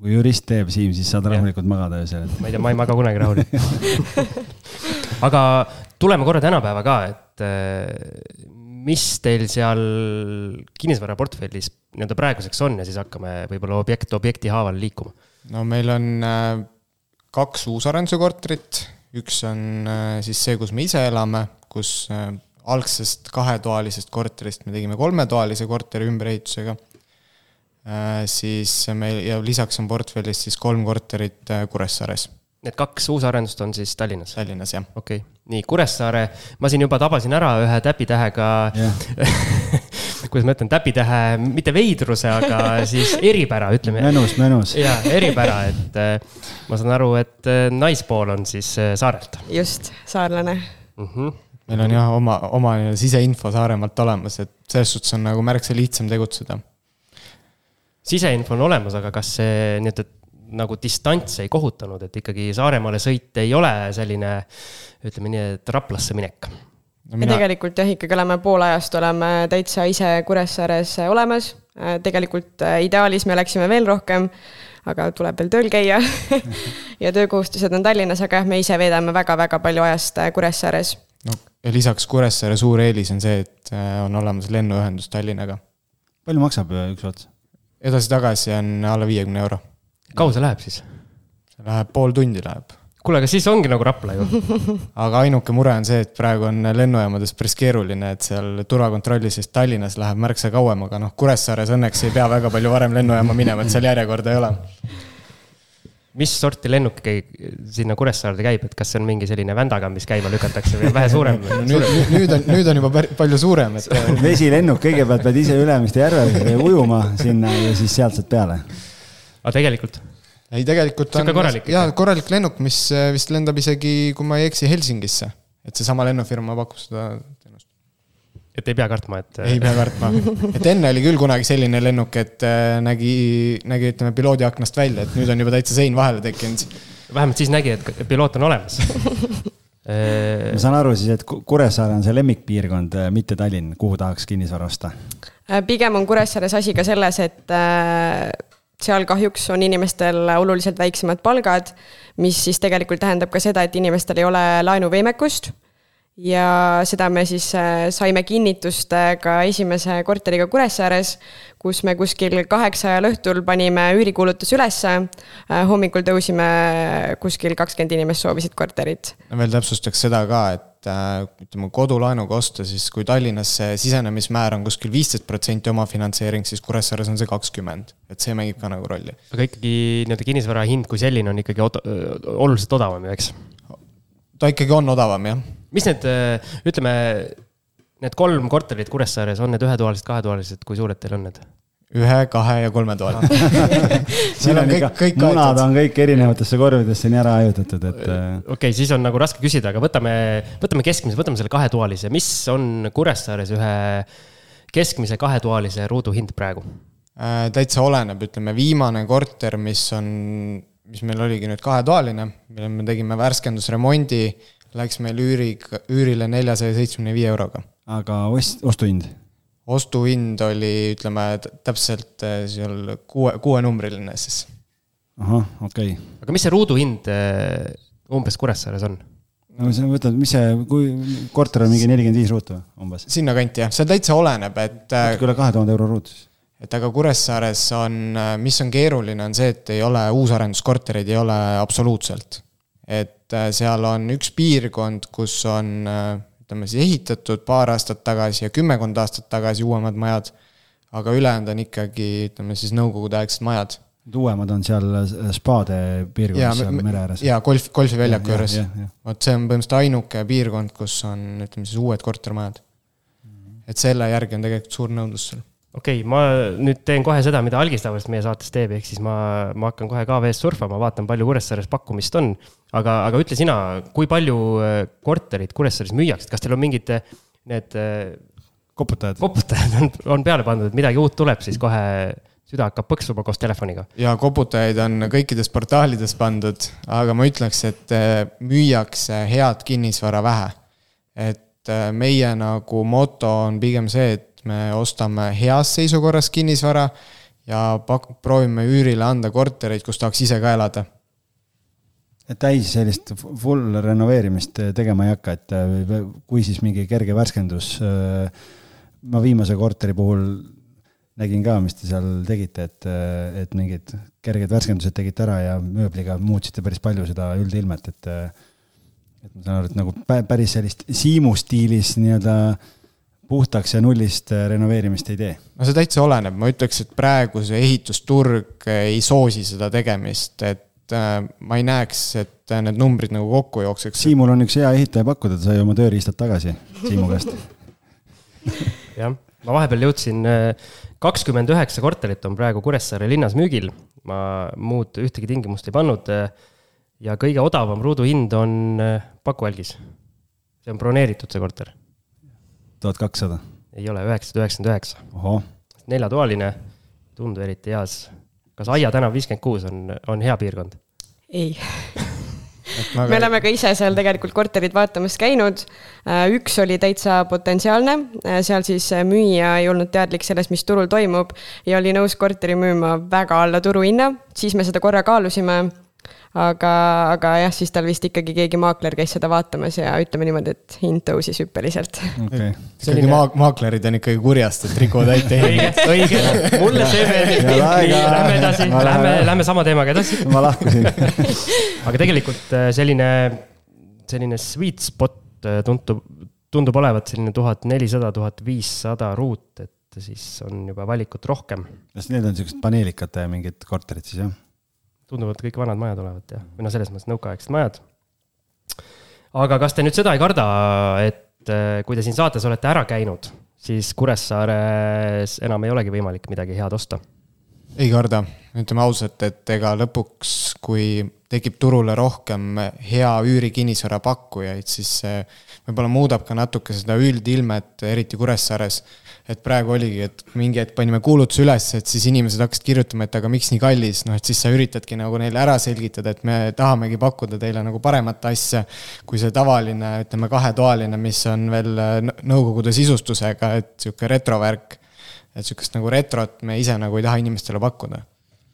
kui jurist teeb, Siim, siis saad rahulikult magada öösel. ma ei tea, ma ei maga kunagi rahulikult aga tuleme korra tänapäeva ka, et äh, mis teil seal kinnisvaraportfellis nii-öelda praeguseks on ja siis hakkame võib-olla objekt objekti haaval liikuma? no meil on kaks uusarenduse korterit, üks on siis see, kus me ise elame kus äh, algsest kahetoalisest korterist me tegime kolmetoalise korteri ümberehitusega. Äh, siis meil ja lisaks on portfellis siis kolm korterit äh, Kuressaares. Need kaks uusarendust on siis Tallinnas? Tallinnas, jah. okei okay., nii Kuressaare, ma siin juba tabasin ära ühe täpitähega yeah. kuidas ma ütlen, täpitähe, mitte veidruse, aga siis eripära, ütleme. mõnus, mõnus. jaa, eripära, et äh, ma saan aru, et äh, naispool on siis äh, saarelt. just, saarlane mm. -hmm. meil on jah, oma, oma siseinfo Saaremaalt olemas, et selles suhtes on nagu märksa lihtsam tegutseda. siseinfo on olemas, aga kas see nii-öelda nagu distants ei kohutanud, et ikkagi Saaremaale sõit ei ole selline, ütleme nii, et Raplasse minek no,. Mina... ja tegelikult jah, ikkagi oleme pool ajast oleme täitsa ise Kuressaares olemas. tegelikult äh, ideaalis me läksime veel rohkem, aga tuleb veel tööl käia ja töökohustused on Tallinnas, aga jah, me ise veedame väga-väga palju ajast äh, Kuressaares. no ja lisaks Kuressaare suur eelis on see, et äh, on olemas lennuühendus Tallinnaga. palju maksab üks ots? edasi-tagasi on alla viiekümne euro kaua see läheb siis? see läheb pool tundi läheb. Kuule, aga siis ongi nagu Rapla ju aga ainuke mure on see, et praegu on lennujaamades päris keeruline, et seal turvakontrolli siis Tallinnas läheb märksa kauem, aga noh, Kuressaares õnneks ei pea väga palju varem lennujaama minema, et seal järjekorda ei ole mis sorti lennuk sinna Kuressaarde käib, et kas see on mingi selline vändaga, mis käima lükatakse või vähe suurem nüüd, nüüd on, nüüd on juba palju suurem, et. vesilennuk, kõigepealt pead ise Ülemiste järve ujuma sinna ja siis sealt saad peale aga tegelikult? Ei, tegelikult on. korralik jaa, korralik lennuk, mis äh, vist lendab isegi, kui ma ei eksi, Helsingisse. et seesama lennufirma pakub seda teenust. et ei pea kartma, et. ei pea kartma, et enne oli küll kunagi selline lennuk, et äh, nägi, nägi, ütleme, piloodi aknast välja, et nüüd on juba täitsa sein vahele tekkinud. vähemalt siis nägi, et piloot on olemas ma saan aru siis, et Kuressaare on see lemmikpiirkond, äh, mitte Tallinn, kuhu tahaks kinnisvara osta? pigem on Kuressaares asi ka selles, et seal kahjuks on inimestel oluliselt väiksemad palgad, mis siis tegelikult tähendab ka seda, et inimestel ei ole laenuvõimekust. ja seda me siis äh, saime kinnitust äh, ka esimese korteriga Kuressaares, kus me kuskil kaheksa ajal õhtul panime üürikuulutuse ülesse. Äh, hommikul tõusime, kuskil kakskümmend inimest soovisid korterit. veel täpsustaks seda ka, et et äh, ütleme, kodulaenuga osta, siis kui Tallinnas see sisenemismäär on kuskil viisteist protsenti omafinantseering, siis Kuressaares on see kakskümmend. et see mängib ka nagu rolli. aga ikkagi nii-öelda kinnisvara hind kui selline on ikkagi od oluliselt odavam ju, eks? ta ikkagi on odavam, jah. mis need, ütleme, need kolm korterit Kuressaares, on need ühetoalised, kahetoalised, kui suured teil on need? Ühe, kahe ja kolmetoaline siin on ikka, munad on kõik erinevatesse korvidesse nii ära hajutatud, et. Äh, okei okay,, siis on nagu raske küsida, aga võtame, võtame keskmise, võtame selle kahetoalise, mis on Kuressaares ühe keskmise kahetoalise ruudu hind praegu äh,? täitsa oleneb, ütleme viimane korter, mis on, mis meil oligi nüüd kahetoaline, mille me tegime värskendusremondi, läks meil üüriga, üürile neljasaja seitsmekümne viie euroga. aga ost, ostuhind? Ostuhind oli, ütleme täpselt eh, seal kuue, kuuenumbriline siis. ahah, okei okay.. aga mis see ruuduhind eh, umbes Kuressaares on? no sa võtad, mis see, kui korter on mingi nelikümmend viis ruutu umbes? sinnakanti jah, see täitsa oleneb, et. Eh, natuke üle kahe tuhande euro ruut siis. et aga Kuressaares on, mis on keeruline, on see, et ei ole uusarenduskortereid ei ole absoluutselt. et seal on üks piirkond, kus on ütleme siis ehitatud paar aastat tagasi ja kümmekond aastat tagasi uuemad majad, aga ülejäänud on ikkagi, ütleme siis nõukogudeaegsed majad. Need uuemad on seal spaade piirkonnas seal mere ääres? jaa, golf, golfiväljaku juures. vot see on põhimõtteliselt ainuke piirkond, kus on, ütleme siis uued kortermajad. et selle järgi on tegelikult suur nõudlus seal okei okay,, ma nüüd teen kohe seda, mida Algis tavaliselt meie saates teeb, ehk siis ma, ma hakkan kohe KV-s surfama, vaatan, palju Kuressaares pakkumist on. aga, aga ütle sina, kui palju äh, korterit Kuressaares müüakse, kas teil on mingid äh, need äh, koputajad, koputajad on, on peale pandud, et midagi uut tuleb, siis kohe süda hakkab põksuma koos telefoniga. ja koputajaid on kõikides portaalides pandud, aga ma ütleks, et müüakse head kinnisvara vähe. et meie nagu moto on pigem see, et me ostame heas seisukorras kinnisvara ja pak-, proovime üürile anda kortereid, kus tahaks ise ka elada. täis sellist full renoveerimist tegema ei hakka, et äh, kui siis mingi kerge värskendus, äh, ma viimase korteri puhul nägin ka, mis te seal tegite, et, äh, et mingid kerged värskendused tegite ära ja mööbliga muutsite päris palju seda üldilmet, et et ma saan aru, et nagu päris sellist Siimu stiilis nii-öelda äh, puhtaks ja nullist äh, renoveerimist ei tee? no see täitsa oleneb, ma ütleks, et praegu see ehitusturg äh, ei soosi seda tegemist, et äh, ma ei näeks, et need numbrid nagu kokku jookseks. Siimul on üks hea ehitaja pakkuda, ta sai oma tööriistad tagasi Siimu käest jah, ma vahepeal jõudsin, kakskümmend üheksa korterit on praegu Kuressaare linnas müügil. ma muud ühtegi tingimust ei pannud. ja kõige odavam ruuduhind on Paku-Välgis. see on broneeritud, see korter. Tuhat kakssada? ei ole, üheksasada üheksakümmend üheksa. neljatoaline, ei tundu eriti heas. kas Aia tänav viiskümmend kuus on, on hea piirkond? ei me oleme ka ise seal tegelikult korterit vaatamas käinud. Äh, üks oli täitsa potentsiaalne, äh, seal siis äh, müüja ei olnud teadlik sellest, mis turul toimub ja oli nõus korteri müüma väga alla turuhinna, siis me seda korra kaalusime aga, aga jah, siis tal vist ikkagi keegi maakler käis seda vaatamas ja ütleme niimoodi, et hind tõusis hüppeliselt okay.. ikkagi maak-, maaklerid on ikkagi kurjast, et rikuvad häid tehinguid. õige, mulle see meeldib. Lähme edasi, lähme, lähme sama teemaga edasi. ma lahkusin aga tegelikult äh, selline, selline sweet spot äh, tundub, tundub olevat selline tuhat nelisada, tuhat viissada ruut, et siis on juba valikut rohkem. kas need on siuksed paneelikate mingid korterid siis jah? Tunduvad kõik vanad majad olevat jah, või noh, selles mõttes nõukaaegsed majad. aga kas te nüüd seda ei karda, et äh, kui te siin saates olete ära käinud, siis Kuressaares enam ei olegi võimalik midagi head osta? ei karda, ütleme ausalt, et ega lõpuks, kui tekib turule rohkem hea üürikinnisvara pakkujaid, siis see võib-olla muudab ka natuke seda üldilmet, eriti Kuressaares et praegu oligi, et mingi hetk panime kuulutuse üles, et siis inimesed hakkasid kirjutama, et aga miks nii kallis, noh, et siis sa üritadki nagu neile ära selgitada, et me tahamegi pakkuda teile nagu paremat asja. kui see tavaline, ütleme kahetoaline, mis on veel nõukogude sisustusega, et sihuke retrovärk. et sihukest nagu retrot me ise nagu ei taha inimestele pakkuda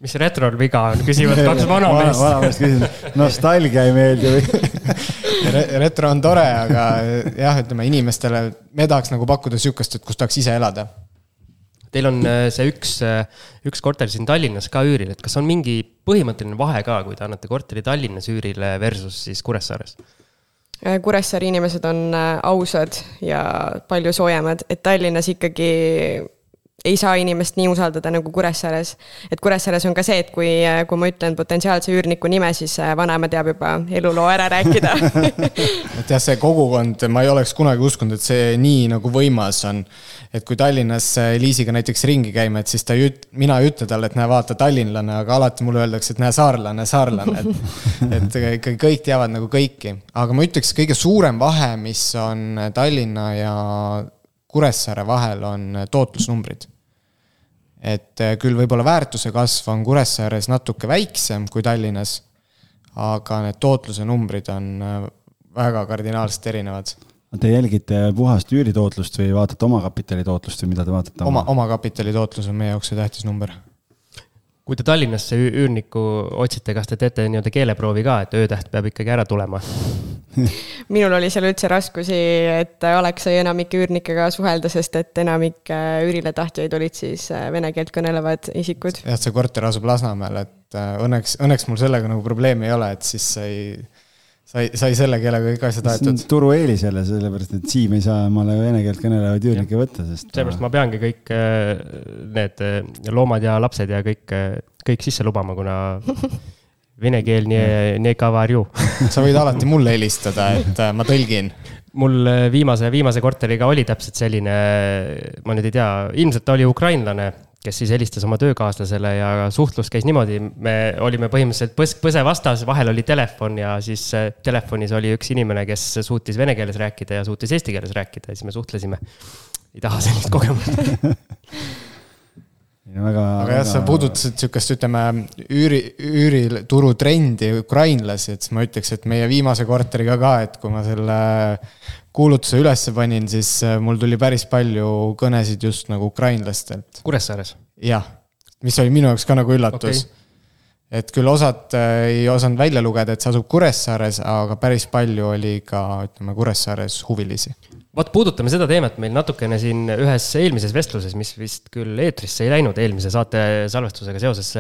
mis retrol viga on, küsivad kaks vanameest. vanameest küsivad, nostalgia ei meeldi või Re? retro on tore, aga jah, ütleme inimestele, me tahaks nagu pakkuda sihukest, et kus tahaks ise elada. Teil on äh, see üks, äh, üks korter siin Tallinnas ka üüril, et kas on mingi põhimõtteline vahe ka, kui te annate korteri Tallinnas üürile versus siis Kuressaares? Äh, Kuressaare inimesed on ausad ja palju soojemad, et Tallinnas ikkagi ei saa inimest nii usaldada nagu Kuressaares. et Kuressaares on ka see, et kui, kui ma ütlen potentsiaalse üürniku nime, siis äh, vanaema teab juba eluloo ära rääkida et jah, see kogukond, ma ei oleks kunagi uskunud, et see nii nagu võimas on. et kui Tallinnas äh, Liisiga näiteks ringi käime, et siis ta ei üt-, mina ei ütle talle, et näe, vaata, tallinlane, aga alati mulle öeldakse, et näe, saarlane, saarlane, et et ikkagi kõik teavad nagu kõiki. aga ma ütleks, kõige suurem vahe, mis on Tallinna ja Kuressaare vahel on tootlusnumbrid. et eh, küll võib-olla väärtuse kasv on Kuressaares natuke väiksem kui Tallinnas, aga need tootluse numbrid on eh, väga kardinaalselt erinevad. Te jälgite puhast üüritootlust või vaatate omakapitali tootlust või mida te vaatate? oma, omakapitali tootlus on meie jaoks see tähtis number kui te Tallinnasse üürnikku otsite, kas te teete nii-öelda keeleproovi ka, et öötäht peab ikkagi ära tulema minul oli seal üldse raskusi, et oleks sai enamike üürnikega suhelda, sest et enamik äh, üürile tahtjaid olid siis äh, vene keelt kõnelevad isikud. jah, see korter asub Lasnamäel, et äh, õnneks, õnneks mul sellega nagu probleemi ei ole, et siis sai sai, sai selle keelega kõik asjad aetud. turueelis jälle, sellepärast et Siim ei saa omale vene keelt kõnelevaid üürnikke võtta, sest. seepärast ma peangi kõik need loomad ja lapsed ja kõik, kõik sisse lubama, kuna vene keel nii, nii kavarju. sa võid alati mulle helistada, et äh, ma tõlgin. mul äh, viimase, viimase korteriga oli täpselt selline, ma nüüd ei tea, ilmselt ta oli ukrainlane, kes siis helistas oma töökaaslasele ja suhtlus käis niimoodi, me olime põhimõtteliselt põsk põse vastas, vahel oli telefon ja siis äh, telefonis oli üks inimene, kes suutis vene keeles rääkida ja suutis eesti keeles rääkida ja siis me suhtlesime. ei taha sellist kogemust väga. aga jah, sa puudutasid sihukest, ütleme, üüri, üürituru trendi, ukrainlasi, et siis ma ütleks, et meie viimase korteriga ka, et kui ma selle kuulutuse ülesse panin, siis äh, mul tuli päris palju kõnesid just nagu ukrainlastelt. Kuressaares? jah, mis oli minu jaoks ka nagu üllatus okay et küll osad äh, ei osanud välja lugeda, et see asub Kuressaares, aga päris palju oli ka, ütleme, Kuressaares huvilisi vot puudutame seda teemat meil natukene siin ühes eelmises vestluses, mis vist küll eetrisse ei läinud eelmise saate salvestusega seoses,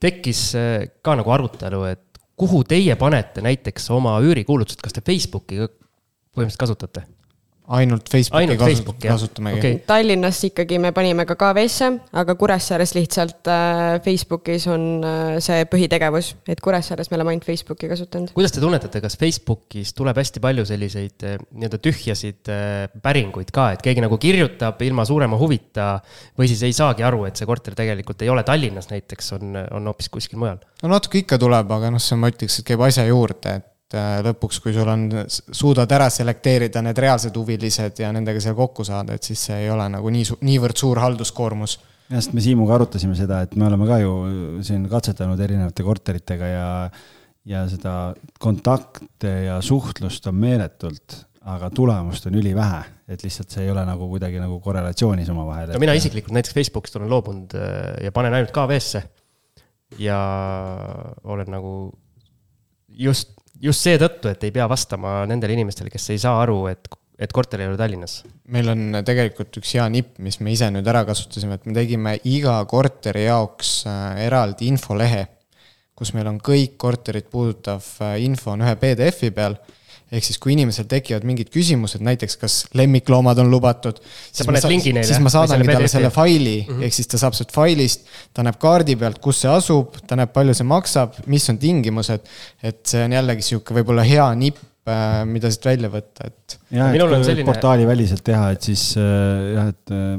tekkis äh, ka nagu arutelu, et kuhu teie panete näiteks oma üürikuulutused, kas te Facebooki põhimõtteliselt kasutate? Ainult Facebooki Ainult kasut- Facebook, jah. kasutamegi Okei. okay.. Tallinnas ikkagi me panime ka KV-sse, aga Kuressaares lihtsalt äh, Facebookis on äh, see põhitegevus, et Kuressaares me oleme ainult Facebooki kasutanud. kuidas te tunnetate, kas Facebookis tuleb hästi palju selliseid eh, nii-öelda tühjasid päringuid ka, et keegi nagu kirjutab ilma suurema huvita või siis ei saagi aru, et see korter tegelikult ei ole Tallinnas näiteks, on, on hoopis kuskil mujal? no natuke ikka tuleb, aga noh, see ma ütleks, et käib asja juurde, et äh, lõpuks, kui sul on, suudad ära selekteerida need reaalsed huvilised ja nendega seal kokku saada, et siis see ei ole nagu nii, niivõrd suur halduskoormus jah, sest me Siimuga arutasime seda, et me oleme ka ju siin katsetanud erinevate korteritega ja, ja seda kontakte ja suhtlust on meeletult, aga tulemust on ülivähe, et lihtsalt see ei ole nagu kuidagi nagu korrelatsioonis omavahel. no mina isiklikult näiteks Facebookist olen loobunud eh, ja panen ainult KV-sse. ja olen nagu just, just seetõttu, et ei pea vastama nendele inimestele, kes ei saa aru, et, et korter ei ole Tallinnas. meil on tegelikult üks hea nipp, mis me ise nüüd ära kasutasime, et me tegime iga korteri jaoks äh, eraldi infolehe, kus meil on kõik korterit puudutav äh, info on ühe PDF-i peal ehk siis, kui inimesel tekivad mingid küsimused, näiteks kas lemmikloomad on lubatud, siis, ma neile, siis ma saadangi selle talle selle faili mm, -hmm. ehk siis ta saab sealt failist, ta näeb kaardi pealt, kus see asub, ta näeb, palju see maksab, mis on tingimused. et see on jällegi sihuke võib-olla hea nipp, mida siit välja võtta, et jah, et kui selline- portaaliväliselt teha, et siis äh, jah, et äh,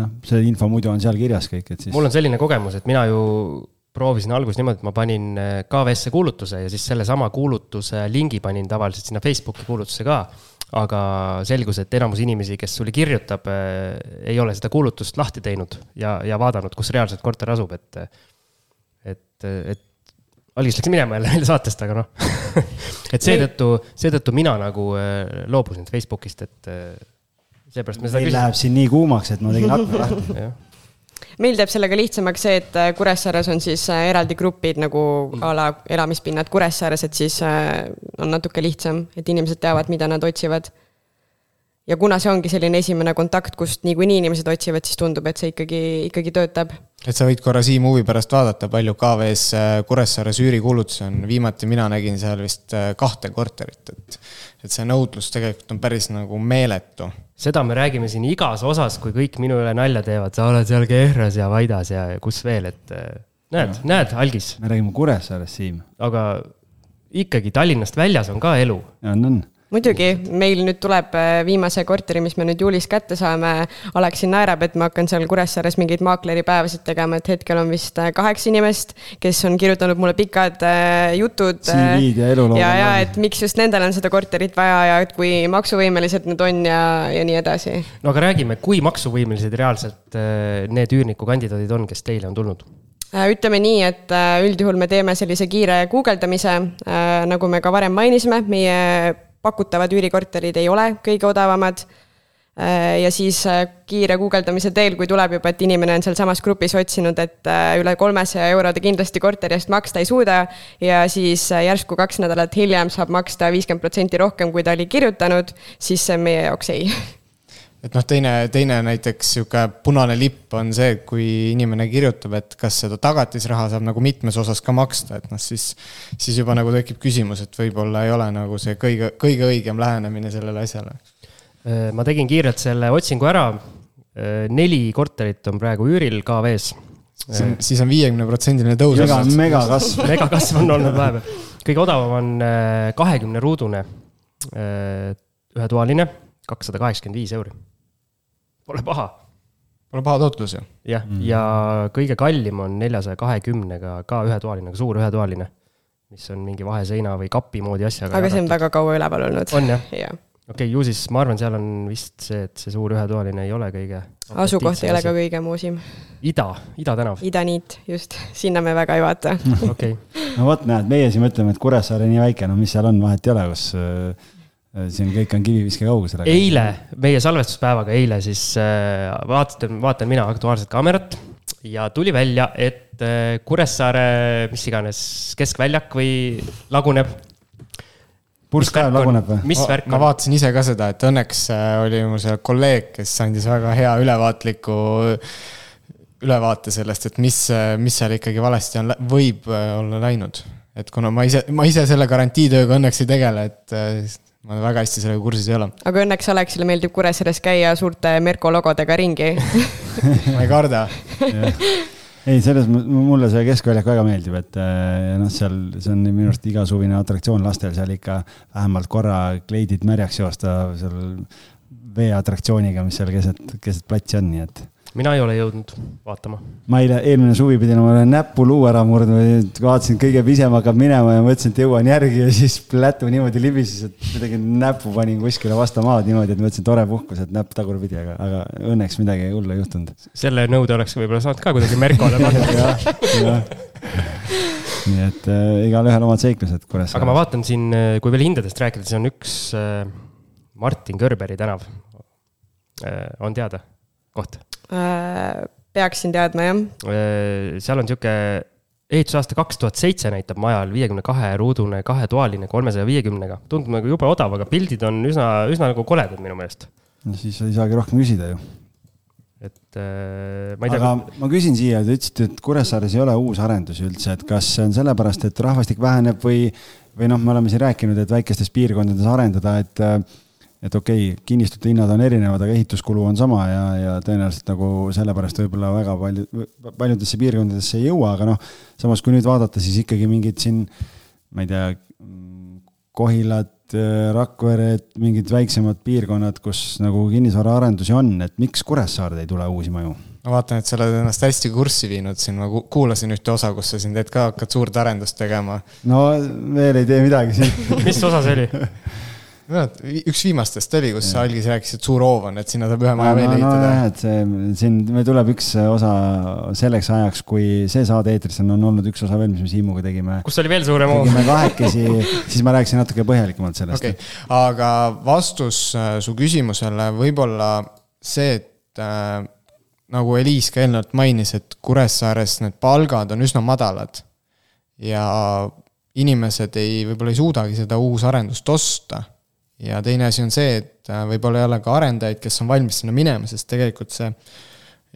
jah, see info muidu on seal kirjas kõik, et siis. mul on selline kogemus, et mina ju proovisin alguses niimoodi, et ma panin eh, KV-sse kuulutuse ja siis sellesama kuulutuse lingi panin tavaliselt sinna Facebooki kuulutusse ka. aga selgus, et enamus inimesi, kes sulle kirjutab, ei ole seda kuulutust lahti teinud ja, ja vaadanud, kus reaalselt korter asub, et, et, et algis läks minema jälle meile saatest, aga noh. et seetõttu, seetõttu mina nagu eh, loobusin Facebookist, et seepärast me seda läheb siin nii kuumaks, et ma tegin akna lahti. Meil teeb sellega lihtsamaks see, et äh, Kuressaares on siis äh, eraldi grupid nagu a la elamispinnad Kuressaares, et siis äh, on natuke lihtsam, et inimesed teavad, mida nad otsivad. ja kuna see ongi selline esimene kontakt, kust niikuinii inimesed otsivad, siis tundub, et see ikkagi, ikkagi töötab. et sa võid korra Siim huvi pärast vaadata, palju KV-s Kuressaares üürikuulutusi on, viimati mina nägin seal vist kahte korterit, et et see nõudlus tegelikult on päris nagu meeletu. Seda me räägime siin igas osas, kui kõik minu üle nalja teevad, sa oled seal Kehras ja Vaidas ja kus veel, et eh, näed, näed, algis, me räägime Kuressaarest, Siim. aga ikkagi Tallinnast väljas on ka elu. on, on. muidugi, meil nüüd tuleb äh, viimase korteri, mis me nüüd juulis kätte saame. Aleksin naerab, et ma hakkan seal Kuressaares mingeid maakleripäevasid tegema, et hetkel on vist äh, kaheksa inimest, kes on kirjutanud mulle pikad äh, jutud. CV-d ja elulood ja, ja et miks just nendel on seda korterit vaja ja et kui maksuvõimelised nad on ja, ja nii edasi no aga räägime, kui maksuvõimelised reaalselt need üürnikukandidaadid on, kes teile on tulnud? Ütleme nii, et üldjuhul me teeme sellise kiire guugeldamise, nagu me ka varem mainisime, meie pakutavad üürikorterid ei ole kõige odavamad. ja siis äh, kiire guugeldamise teel, kui tuleb juba, et inimene on sealsamas grupis otsinud, et äh, üle kolmesaja euro ta kindlasti korteri eest maksta ei suuda ja siis äh, järsku kaks nädalat hiljem saab maksta viiskümmend protsenti rohkem, kui ta oli kirjutanud, siis see on meie jaoks ei et noh, teine, teine näiteks sihuke punane lipp on see, et kui inimene kirjutab, et kas seda tagatisraha saab nagu mitmes osas ka maksta, et noh, siis, siis juba nagu tekib küsimus, et võib-olla ei ole nagu see kõige, kõige õigem lähenemine sellele asjale. Eh, ma tegin kiirelt selle otsingu ära. neli korterit on praegu üüril KV-s. siis on, viiekümne protsendiline tõus mega, olnud. megakasv. megakasv on olnud vahepeal. kõige odavam on kahekümne ruudune ühetoaline, kakssada kaheksakümmend viis euri. Pole paha Pole paha tootlus ju. jah mm, -hmm. ja kõige kallim on neljasaja kahekümnega ka ühetoaline, suur ühetoaline, mis on mingi vaheseina või kapi moodi asjaga. aga see on väga kaua üleval olnud. on jah, jah, okei okay,, ju siis ma arvan, seal on vist see, et see suur ühetoaline ei ole kõige. asukoht ei ole ka. kõige muusim. ida, Ida tänav, idaniit, just, sinna me väga ei vaata. okei no vot, näed, meie siin mõtleme, et Kuressaare nii väike, no mis seal on, vahet ei ole, kus äh, siin kõik on kiviviske kaugusel. eile, meie salvestuspäevaga eile siis äh, vaatasin, vaatan mina Aktuaalset Kaamerat ja tuli välja, et äh, Kuressaare, mis iganes, keskväljak või laguneb. purskkaev laguneb või? mis värk ma vaatasin ise ka seda, et õnneks äh, oli mul seal kolleeg, kes andis väga hea ülevaatliku ülevaate sellest, et mis, mis seal ikkagi valesti on, võib äh, olla läinud. et kuna ma ise, ma ise selle garantiitööga õnneks ei tegele, et äh, ma väga hästi sellega kursis ei ole. aga õnneks Alexile meeldib Kuressaares käia suurte Merko logodega ringi. ma ei karda. ei, selles mõttes mulle see keskväljak väga meeldib, et äh, noh, seal see on minu arust igasugune atraktsioon lastel seal ikka vähemalt korra kleidid märjaks joosta seal veeatraktsiooniga, mis seal keset, keset platsi on, nii et mina ei ole jõudnud vaatama. ma eile, eelmine suvi pidin omale näppu luu ära murdma vaatasin, kõige pisem hakkab minema ja mõtlesin, et jõuan järgi ja siis plätu niimoodi libises, et kuidagi näppu panin kuskile vastu maad niimoodi, et mõtlesin, tore puhkus, et näpp tagurpidi, aga, aga õnneks midagi hullu ei juhtunud. selle nõude oleks võib-olla saanud ka kuidagi Merkole panna. nii et äh, igalühel omad seiklused aga ma Kuressaares. vaatan siin, kui veel hindadest rääkida, siis on üks äh, Martin Körberi tänav. on teada koht? Äh, peaksin teadma jah. seal on sihuke ehitusaasta kaks tuhat seitse näitab majal viiekümne kahe ruudune kahetoaline kolmesaja viiekümnega. tundub nagu jube odav, aga pildid on üsna, üsna nagu koledad minu meelest. no siis ei saagi rohkem küsida ju. et äh, ma ei tea aga, ma küsin siia, te ütlesite, et Kuressaares ei ole uusarendusi üldse, et kas see on sellepärast, et rahvastik väheneb või, või noh, me oleme siin rääkinud, et väikestes piirkondades arendada, et et okei okay,, kinnistute hinnad on erinevad, aga ehituskulu on sama ja, ja tõenäoliselt nagu sellepärast võib-olla väga palju, paljudesse piirkondadesse ei jõua, aga noh, samas kui nüüd vaadata, siis ikkagi mingid siin, ma ei tea, Kohilat, Rakvered, mingid väiksemad piirkonnad, kus nagu kinnisvaraarendusi on, et miks Kuressaarde ei tule uusi maju? ma vaatan, et sa oled ennast hästi kurssi viinud siin, ma ku- kuulasin ühte osa, kus sa siin teed ka, hakkad suurt arendust tegema. no veel ei tee midagi siin. mis osa see oli? üks viimastest oli, kus sa algis rääkisid, et suur hoov on, et sinna saab ühe maja no, veel no ehitada jah, et see siin, meil tuleb üks osa selleks ajaks, kui see saade eetrisse on, on olnud üks osa veel, mis me Siimuga tegime. kus oli veel suurem hoov? tegime kahekesi, siis ma rääkisin natuke põhjalikumalt sellest okay., aga vastus äh, su küsimusele võib-olla see, et äh, nagu Eliis ka eelnevalt mainis, et Kuressaares need palgad on üsna madalad ja inimesed ei, võib-olla ei suudagi seda uusarendust osta. Ja teine asi on see, et äh, võib-olla ei ole ka arendajaid, kes on valmis sinna minema, sest tegelikult see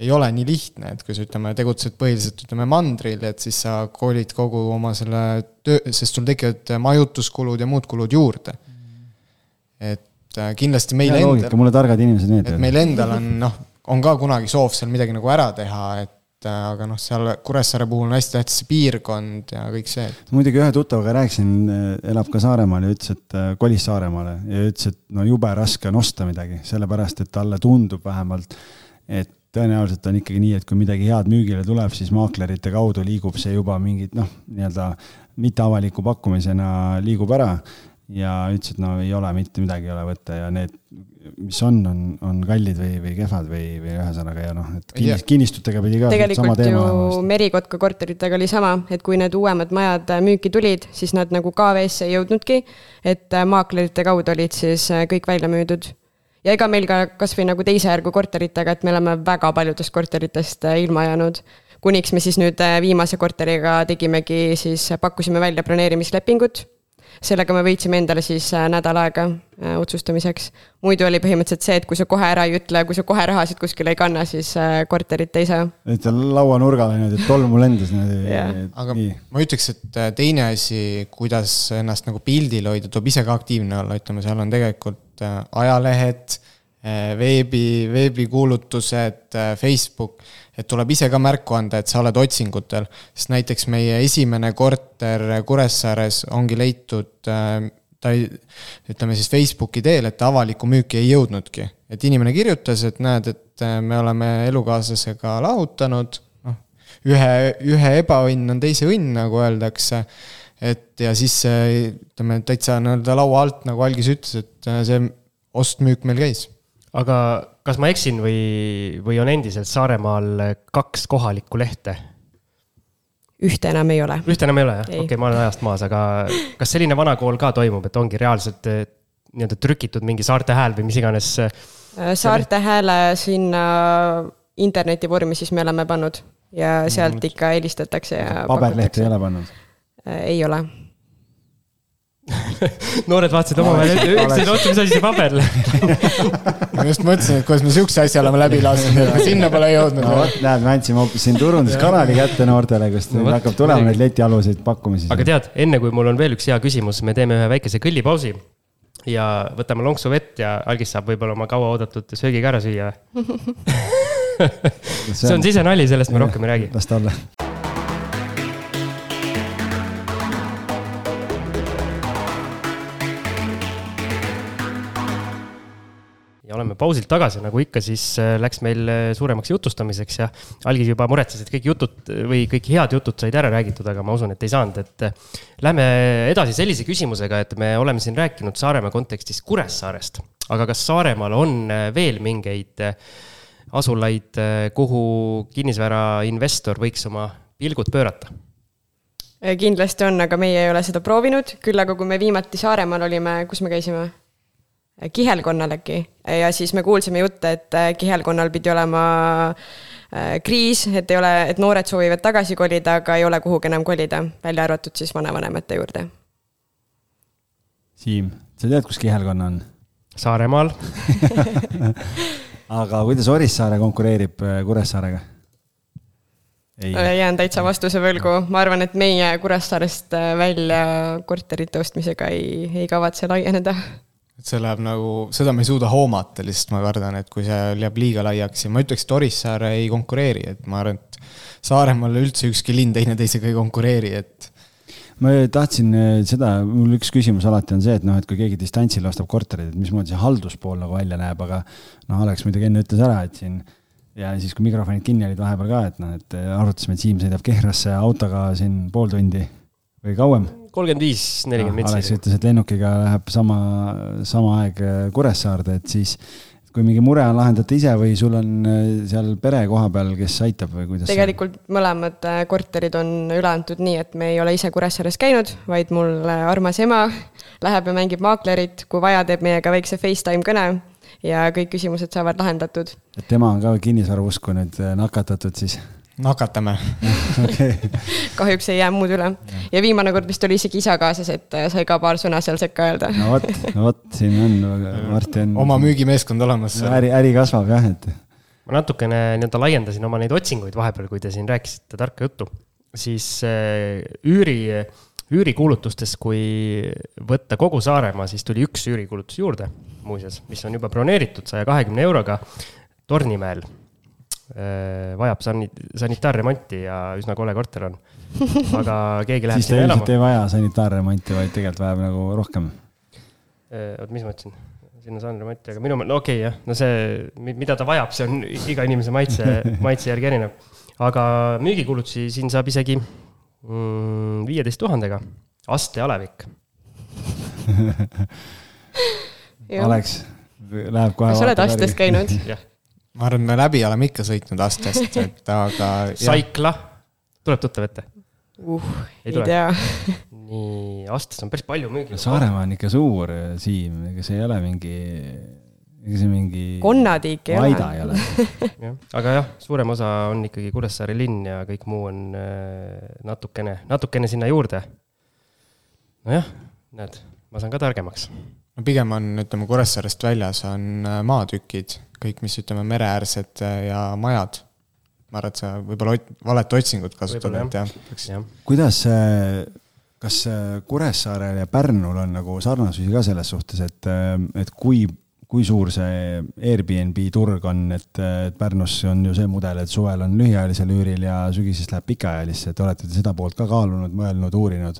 ei ole nii lihtne, et kui sa ütleme, tegutsed põhiliselt ütleme mandril, et siis sa kolid kogu oma selle töö, sest sul tekivad majutuskulud ja muud kulud juurde. et äh, kindlasti meil hea endal mulle targad inimesed et meeldivad. meil endal on noh, on ka kunagi soov seal midagi nagu ära teha, et aga noh, seal Kuressaare puhul on hästi tähtis see piirkond ja kõik see, muidugi ühe tuttavaga rääkisin, elab ka Saaremaal ja ütles, et äh, kolis Saaremaale ja ütles, et no jube raske on osta midagi, sellepärast et talle tundub vähemalt, et tõenäoliselt on ikkagi nii, et kui midagi head müügile tuleb, siis maaklerite kaudu liigub see juba mingit noh, nii-öelda mitteavaliku pakkumisena liigub ära ja ütles, et no ei ole mitte midagi ei ole võtta ja need, mis on, on, on kallid või, või kehvad või, või ühesõnaga ja noh, et kinnis- kinnistutega pidi ka tegelikult ju olema. Merikotka korteritega oli sama, et kui need uuemad majad müüki tulid, siis nad nagu KV-sse ei jõudnudki. et äh, maaklerite kaudu olid siis äh, kõik välja müüdud. ja ega meil ka kasvõi nagu teise järgu korteritega, et me oleme väga paljudest korteritest äh, ilma jäänud. kuniks me siis nüüd viimase korteriga tegimegi siis, pakkusime välja broneerimislepingut sellega me võitsime endale siis äh, nädal aega äh, otsustamiseks. muidu oli põhimõtteliselt see, et kui sa kohe ära ei ütle, kui sa kohe rahasid kuskile ei kanna, siis äh, korterit ei saa. et lauanurgale niimoodi, et tolmu lendas niimoodi. aga ma ütleks, et teine asi, kuidas ennast nagu pildil hoida, tuleb ise ka aktiivne olla, ütleme, seal on tegelikult ajalehed, veebi, veebikuulutused, Facebook, et tuleb ise ka märku anda, et sa oled otsingutel, sest näiteks meie esimene korter Kuressaares ongi leitud äh, ta ei, ütleme siis Facebooki teel, et avalikku müüki ei jõudnudki. et inimene kirjutas, et näed, et äh, me oleme elukaaslasega lahutanud, noh, ühe, ühe ebaõnn on teise õnn, nagu öeldakse. et ja siis ütleme, täitsa nii-öelda laua alt, nagu Algis ütles, et äh, see ost-müük meil käis. Aga kas ma eksin või, või on endiselt Saaremaal kaks kohalikku lehte? ühte enam ei ole. ühte enam ei ole jah? Ei. okei okay,, ma olen ajast maas, aga kas selline vana kool ka toimub, et ongi reaalselt eh, nii-öelda trükitud mingi Saarte Hääl või mis iganes? Äh, Saarte Hääle sinna internetivormi siis me oleme pannud ja sealt ikka helistatakse ja paberlehti ei ole pannud. ei ole. noored vaatasid omavahel üksteise otsa, mis asi see paberleht ma just mõtlesin, et kuidas me sihukese asja oleme läbi lasknud, et me sinna pole jõudnud no vot, näed, me andsime hoopis siin turunduskanali kätte noortele, kust No vot, hakkab tulema neid letialuseid pakkumisi. aga tead, enne kui mul on veel üks hea küsimus, me teeme ühe väikese kõllipausi. ja võtame lonksu vett ja algis saab võib-olla oma kauaoodatud söögi ka ära süüa see on sisenali, sellest me rohkem ei räägi. las ta olla oleme pausilt tagasi, nagu ikka, siis äh, läks meil äh, suuremaks jutustamiseks ja algis juba muretses, et kõik jutud või kõik head jutud said ära räägitud, aga ma usun, et ei saanud, et äh, lähme edasi sellise küsimusega, et me oleme siin rääkinud Saaremaa kontekstis Kuressaarest, aga kas Saaremaal on veel mingeid asulaid, kuhu kinnisvarainvestor võiks oma pilgud pöörata? kindlasti on, aga meie ei ole seda proovinud, küll aga kui me viimati Saaremaal olime, kus me käisime? Kihelkonnal äkki ja siis me kuulsime jutte, et äh, kihelkonnal pidi olema äh, kriis, et ei ole, et noored soovivad tagasi kolida, aga ei ole kuhugi enam kolida, välja arvatud siis vanavanemate juurde. Siim, sa tead, kus kihelkonna on? Saaremaal aga kuidas Orissaare konkureerib äh, Kuressaarega? jään täitsa vastuse võlgu, ma arvan, et meie Kuressaarest välja korterite ostmisega ei, ei kavatse laieneda et see läheb nagu, seda me ei suuda hoomata, lihtsalt ma kardan, et kui see jääb liiga laiaks ja ma ütleks, et Orissaare ei konkureeri, et ma arvan, et Saaremaal üldse ükski linn teineteisega ei konkureeri, et ma tahtsin eh, seda, mul üks küsimus alati on see, et noh, et kui keegi distantsil ostab korterit, et mismoodi see halduspool nagu välja näeb, aga noh, Alex muidugi enne ütles ära, et siin ja siis, kui mikrofonid kinni olid vahepeal ka, et noh, et arutasime, et Siim sõidab Kehrasse autoga siin pool tundi või kauem kolmkümmend viis, nelikümmend mintsi. Alex ütles, et lennukiga läheb sama, sama aeg äh, Kuressaarde, et siis kui mingi mure on, lahendate ise või sul on äh, seal pere koha peal, kes aitab või kuidas? tegelikult see? mõlemad äh, korterid on üle antud nii, et me ei ole ise Kuressaares käinud, vaid mul armas ema läheb ja mängib maaklerit, kui vaja, teeb meiega väikse Facetime kõne ja kõik küsimused saavad lahendatud. et tema on ka kinnisvarausku nüüd nakatatud siis? Nakatame kahjuks ei jää muud üle. ja viimane kord vist oli isegi isa kaasas, et äh, sai ka paar sõna seal sekka öelda. no vot, no vot, siin on, varsti on. oma müügimeeskond olemas. äri, äri kasvab jah, et. ma natukene nii-öelda laiendasin oma neid otsinguid vahepeal, kui te siin rääkisite tarka juttu, siis äh, üüri, üürikuulutustes, kui võtta kogu Saaremaa, siis tuli üks üürikuulutus juurde, muuseas, mis on juba broneeritud saja kahekümne euroga Tornimäel Äh, vajab sani-, sanitaarremonti ja üsna kole korter on. aga keegi läheb sinna elama. ei vaja sanitaarremonti, vaid tegelikult vajab nagu rohkem. Äh, oot, mis ma ütlesin? sinna saan remonti, aga minu, no okei okay, jah, no see, mida ta vajab, see on iga inimese maitse, maitse järgi erinev. aga müügikulutusi siin saab isegi mm, viieteist mm, tuhandega, aste alevik Alex, läheb kohe. kas sa oled astes käinud? jah ma arvan, me läbi oleme ikka sõitnud astest, et aga. Saikla, tuleb tuttav ette uh,? ei, ei tea nii, Astes on päris palju müügil. Saaremaa on ikka suur, Siim, ega see ei ole mingi, ega see mingi. konnatiik ei ole. ei ole jah, aga jah, suurem osa on ikkagi Kuressaare linn ja kõik muu on äh, natukene, natukene sinna juurde. nojah, näed, ma saan ka targemaks. no pigem on, ütleme, Kuressaarest väljas on äh, maatükid kõik, mis ütleme, mereäärsed äh, ja majad. ma arvan, et sa võib-olla valet otsingut kasutad, et jah ja.. kuidas, kas Kuressaarel ja Pärnul on nagu sarnasusi ka selles suhtes, et, et kui kui suur see Airbnb turg on, et, et Pärnus on ju see mudel, et suvel on lühiajalisel üüril ja sügisest läheb pikaajalisse, et olete te seda poolt ka kaalunud, mõelnud, uurinud?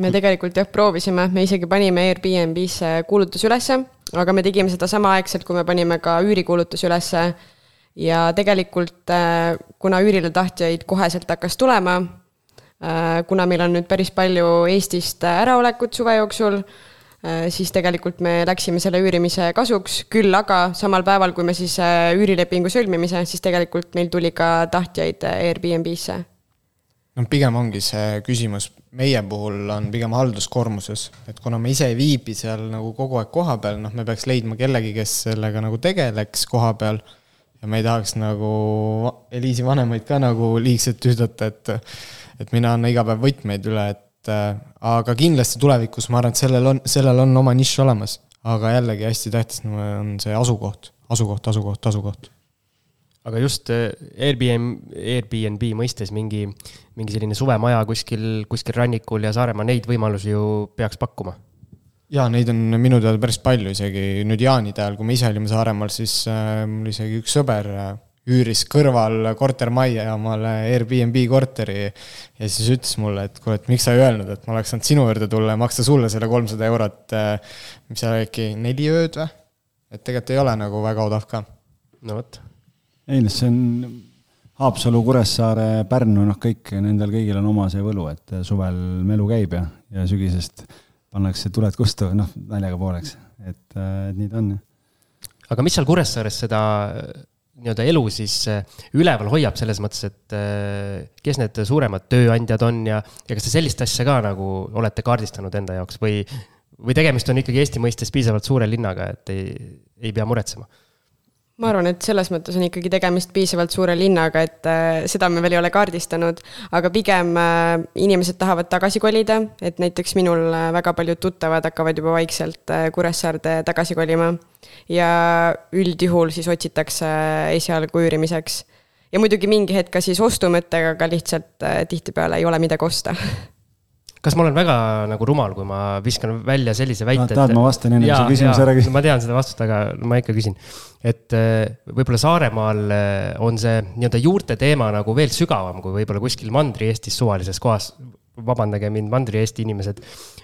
Me tegelikult jah, proovisime, me isegi panime Airbnb-sse kuulutuse ülesse, aga me tegime seda samaaegselt, kui me panime ka üürikuulutuse ülesse. ja tegelikult äh, kuna üürile tahtjaid koheselt hakkas tulema, äh, kuna meil on nüüd päris palju Eestist äraolekut suve jooksul, äh, siis tegelikult me läksime selle üürimise kasuks, küll aga samal päeval, kui me siis üürilepingu sõlmimise, siis tegelikult meil tuli ka tahtjaid Airbnb-sse. No pigem ongi see küsimus, meie puhul on pigem halduskoormuses, et kuna me ise ei viibi seal nagu kogu aeg kohapeal, noh, me peaks leidma kellegi, kes sellega nagu tegeleks kohapeal. ja me ei tahaks nagu Eliisi vanemaid ka nagu liigselt tühdata, et, et mina annan iga päev võtmeid üle, et äh, aga kindlasti tulevikus ma arvan, et sellel on, sellel on oma nišš olemas. aga jällegi hästi tähtis on see asukoht, asukoht, asukoht, asukoht aga just äh, Airbnb, Airbnb mõistes mingi, mingi selline suvemaja kuskil, kuskil rannikul ja Saaremaa, neid võimalusi ju peaks pakkuma. jaa, neid on minu teada päris palju, isegi nüüd jaanide ajal, kui me ise olime Saaremaal, siis äh, mul isegi üks sõber äh, üüris kõrval kortermajja omale Airbnb korteri ja siis ütles mulle, et kuule, et miks sa ei öelnud, et ma oleks saanud sinu juurde tulla ja maksta sulle selle kolmsada eurot, mis seal äkki neli ööd või? et tegelikult ei ole nagu väga odav ka. no vot. Ei noh, see on Haapsalu, Kuressaare, Pärnu, noh, kõik, nendel kõigil on oma see võlu, et suvel melu käib ja, ja sügisest pannakse tuled kustu, noh, naljaga pooleks, et, et nii ta on. aga mis seal Kuressaares seda nii-öelda elu siis äh, üleval hoiab selles mõttes, et äh, kes need suuremad tööandjad on ja, ja kas te sellist asja ka nagu olete kaardistanud enda jaoks või, või tegemist on ikkagi Eesti mõistes piisavalt suure linnaga, et ei, ei pea muretsema? Ma arvan, et selles mõttes on ikkagi tegemist piisavalt suure linnaga, et äh, seda me veel ei ole kaardistanud, aga pigem äh, inimesed tahavad tagasi kolida, et näiteks minul äh, väga paljud tuttavad hakkavad juba vaikselt Kuressaarde tagasi kolima. ja üldjuhul siis otsitakse esialgu üürimiseks. ja muidugi mingi hetk ka siis ostumõttega, aga lihtsalt tihtipeale ei ole midagi osta kas ma olen väga nagu rumal, kui ma viskan välja sellise väite no,? tahad, ma vastan enne, kui sa küsimuse ära küsid? ma tean seda vastust, aga ma ikka küsin. et äh, võib-olla Saaremaal äh, on see nii-öelda juurte teema nagu veel sügavam kui võib-olla kuskil Mandri-Eestis suvalises kohas. vabandage mind, Mandri-Eesti inimesed.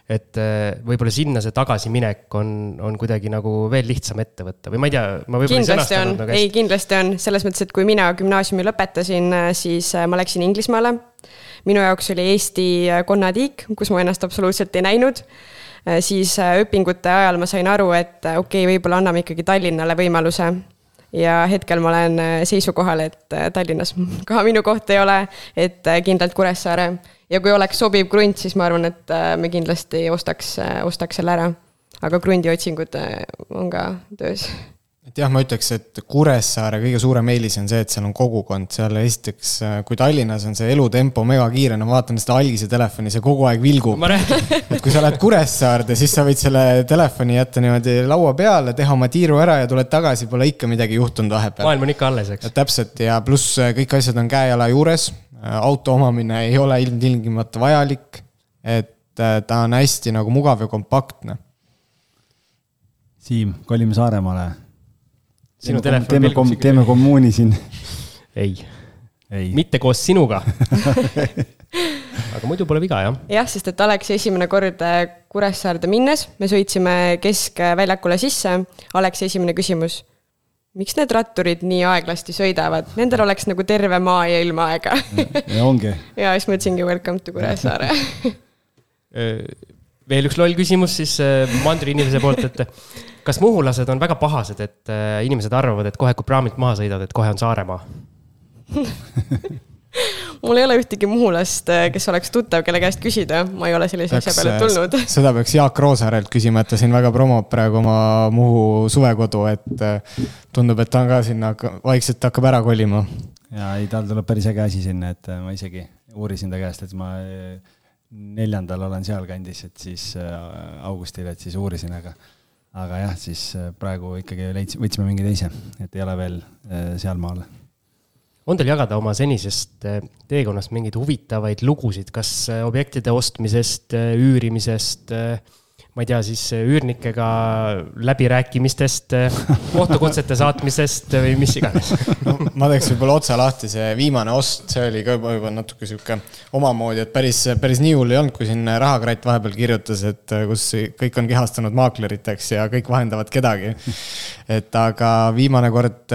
Et äh, võib-olla sinna see tagasiminek on, on kuidagi nagu veel lihtsam ette võtta või ma ei tea, ma võib-olla ei sõnastanud nagu hästi. ei, kindlasti on, selles mõttes, et kui mina gümnaasiumi lõpetasin, siis ma läksin Inglismaale minu jaoks oli Eesti äh, konnatiik, kus ma ennast absoluutselt ei näinud äh, siis äh, õpingute ajal ma sain aru, et okei okay,, võib-olla anname ikkagi Tallinnale võimaluse. ja hetkel ma olen seisukohal, et Tallinnas ka minu koht ei ole, et kindlalt Kuressaare. Ja kui oleks sobiv krunt, siis ma arvan, et me kindlasti ostaks, ostaks selle ära. aga krundi otsingud on ka töös et jah, ma ütleks, et Kuressaare kõige suurem eelis on see, et seal on kogukond, seal esiteks, kui Tallinnas on see elutempo megakiire, no ma vaatan seda algise telefoni, see kogu aeg vilgub. et kui sa lähed Kuressaarde, siis sa võid selle telefoni jätta niimoodi laua peale, teha oma tiiru ära ja tuled tagasi, pole ikka midagi juhtunud vahepeal. maailm on ikka alles, eks. täpselt ja pluss kõik asjad on käe-jala juures, auto omamine ei ole ilmtingimata vajalik, et äh, ta on hästi nagu mugav ja kompaktne. Siim, kolime Saaremaale sinu telefon teeme kom-, teeme kommuuni siin. ei, ei., mitte koos sinuga aga muidu pole viga, jah. jah, sest et Aleksi esimene kord äh, Kuressaarde minnes, me sõitsime keskväljakule sisse, Aleksi esimene küsimus. miks need ratturid nii aeglasti sõidavad, nendel oleks nagu terve maa ja ilma aega ja ongi. ja siis ma ütlesingi welcome to Kuressaare äh, veel üks loll küsimus siis äh, mandri inimese poolt, et kas muhulased on väga pahased, et äh, inimesed arvavad, et kohe, kui praamilt maha sõidad, et kohe on Saaremaa mul ei ole ühtegi muhulast, äh, kes oleks tuttav, kelle käest küsida, ma ei ole sellise asja peale äh, tulnud. seda peaks Jaak Roosaarelt küsima, et ta siin väga promob praegu oma Muhu suvekodu, et tundub, et ta on ka sinna vaikselt hakkab ära kolima. ja ei, tal tuleb päris äge asi sinna, et ma isegi uurisin ta käest, et ma neljandal olen sealkandis, et siis augustil, et siis uurisin, aga aga jah, siis äh, praegu ikkagi leidsime, võtsime mingi teise, et ei ole veel äh, sealmaal. on teil jagada oma senisest äh, teekonnast mingeid huvitavaid lugusid, kas objektide ostmisest, üürimisest, ma ei tea, siis üürnikega läbirääkimistest, kohtukutsete saatmisest või mis iganes no,? ma teeks võib-olla otsa lahti, see viimane ost, see oli ka juba, juba natuke sihuke omamoodi, et päris, päris nii hull ei olnud, kui siin Rahakratt vahepeal kirjutas, et kus kõik on kehastunud maakleriteks ja kõik vahendavad kedagi. et aga viimane kord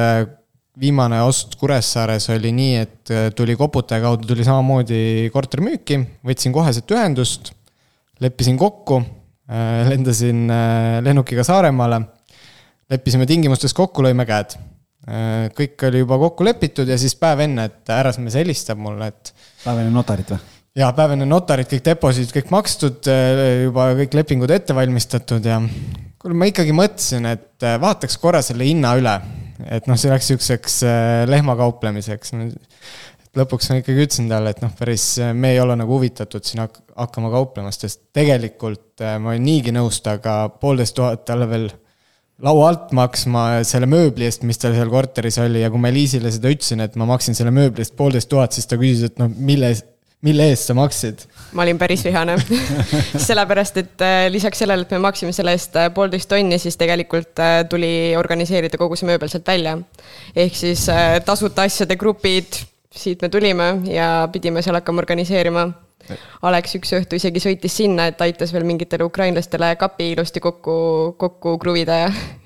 viimane ost Kuressaares oli nii, et tuli koputaja kaudu tuli samamoodi korter müüki, võtsin koheselt ühendust, leppisin kokku lendasin äh, lennukiga Saaremaale, leppisime tingimustes kokku, lõime käed. Äh, kõik oli juba kokku lepitud ja siis päev enne, et härrasmees helistab mulle, et. päev enne notarit või? jaa, päev enne notarit, kõik deposiidid, kõik makstud, juba kõik lepingud ette valmistatud ja kuule, ma ikkagi mõtlesin, et vaataks korra selle hinna üle. et noh, see läks sihukeseks lehmakauplemiseks lõpuks ma ikkagi ütlesin talle, et noh, päris, me ei ole nagu huvitatud siin hak-, hakkama kauplema, sest tegelikult äh, ma olin niigi nõus temaga poolteist tuhat talle veel laua alt maksma selle mööbli eest, mis tal seal korteris oli ja kui ma Liisile seda ütlesin, et ma maksin selle mööbli eest poolteist tuhat, siis ta küsis, et noh, mille, mille eest sa maksid? ma olin päris vihane sellepärast, et äh, lisaks sellele, et me maksime selle eest äh, poolteist tonni, siis tegelikult äh, tuli organiseerida kogu see mööbel sealt välja. ehk siis tasuta asjade grupid, siit me tulime ja pidime seal hakkama organiseerima. Alex üks õhtu isegi sõitis sinna, et aitas veel mingitele ukrainlastele kapi ilusti kokku, kokku kruvida ja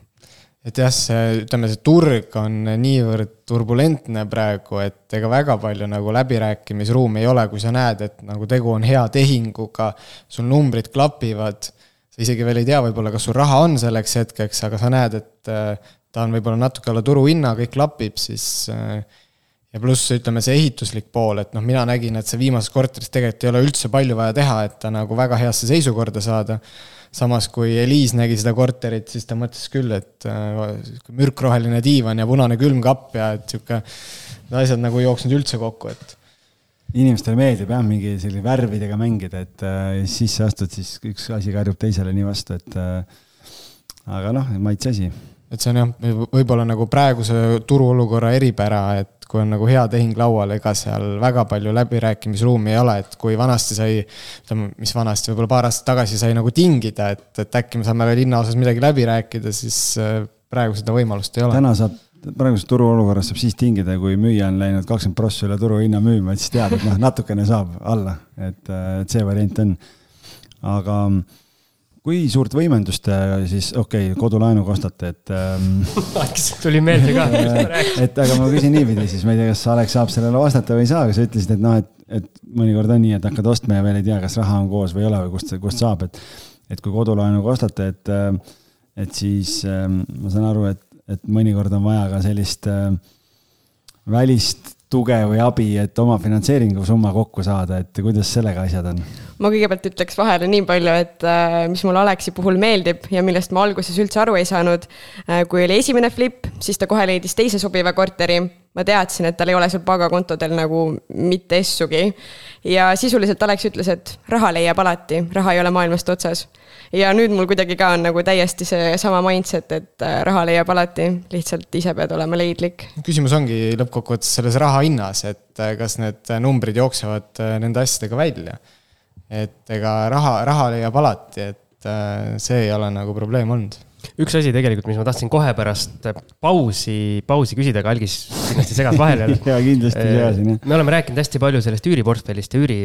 et jah, see, ütleme, see turg on niivõrd turbulentne praegu, et ega väga palju nagu läbirääkimisruumi ei ole, kui sa näed, et nagu tegu on hea tehinguga, sul numbrid klapivad, sa isegi veel ei tea võib-olla, kas sul raha on selleks hetkeks, aga sa näed, et äh, ta on võib-olla natuke alla turuhinna, kõik klapib, siis äh, ja pluss ütleme, see ehituslik pool, et noh, mina nägin, et see viimases korteris tegelikult ei ole üldse palju vaja teha, et ta nagu väga heasse seisukorda saada samas kui Eliis nägi seda korterit, siis ta mõtles küll, et äh, mürkroheline diivan ja punane külmkapp ja et sihuke, asjad nagu ei jooksnud üldse kokku, et. inimestele meeldib jah, mingi selline värvidega mängida, et äh, sisse astud, siis üks asi karjub teisele nii vastu, et äh, aga noh, maitse asi. et see on jah, võib-olla nagu praeguse turuolukorra eripära, et kui on nagu hea tehing laual, ega seal väga palju läbirääkimisruumi ei ole, et kui vanasti sai, ütleme, mis vanasti, võib-olla paar aastat tagasi sai nagu tingida, et, et äkki me saame linnaosas midagi läbi rääkida, siis äh, praegu seda võimalust ei ole. täna saab, praeguses turuolukorras saab siis tingida, kui müüja on läinud kakskümmend prossa üle turuhinna müüma, et siis tead, et noh, natukene saab alla, et, äh, et see variant on. aga kui suurt võimendust siis, okei okay,, kodulaenuga ostate, et ähm,. tuli meelde ka et aga ma küsin niipidi siis, ma ei tea, kas Alex saab sellele vastata või ei saa, aga sa ütlesid, et noh, et, et mõnikord on nii, et hakkad ostma ja veel ei tea, kas raha on koos või ei ole või kust, kust saab, et. et kui kodulaenuga ostate, et, et siis ähm, ma saan aru, et, et mõnikord on vaja ka sellist äh, välist tuge või abi, et oma finantseeringu summa kokku saada, et kuidas sellega asjad on? ma kõigepealt ütleks vahele nii palju, et äh, mis mulle Aleksi puhul meeldib ja millest ma alguses üldse aru ei saanud. Äh, kui oli esimene flip, siis ta kohe leidis teise sobiva korteri. ma teadsin, et tal ei ole seal pangakontodel nagu mitte essugi. ja sisuliselt Alex ütles, et raha leiab alati, raha ei ole maailmast otsas ja nüüd mul kuidagi ka on nagu täiesti seesama mindset, et äh, raha leiab alati, lihtsalt ise pead olema leidlik. küsimus ongi lõppkokkuvõttes selles raha hinnas, et äh, kas need numbrid jooksevad äh, nende asjadega välja. et ega raha, raha leiab alati, et see ei ole nagu probleem olnud üks asi tegelikult, mis ma tahtsin kohe pärast pausi, pausi küsida, aga Algis kindlasti segas vahele ja kindlasti segasin, jah. me oleme rääkinud hästi palju sellest üüriportfellist ja üüri,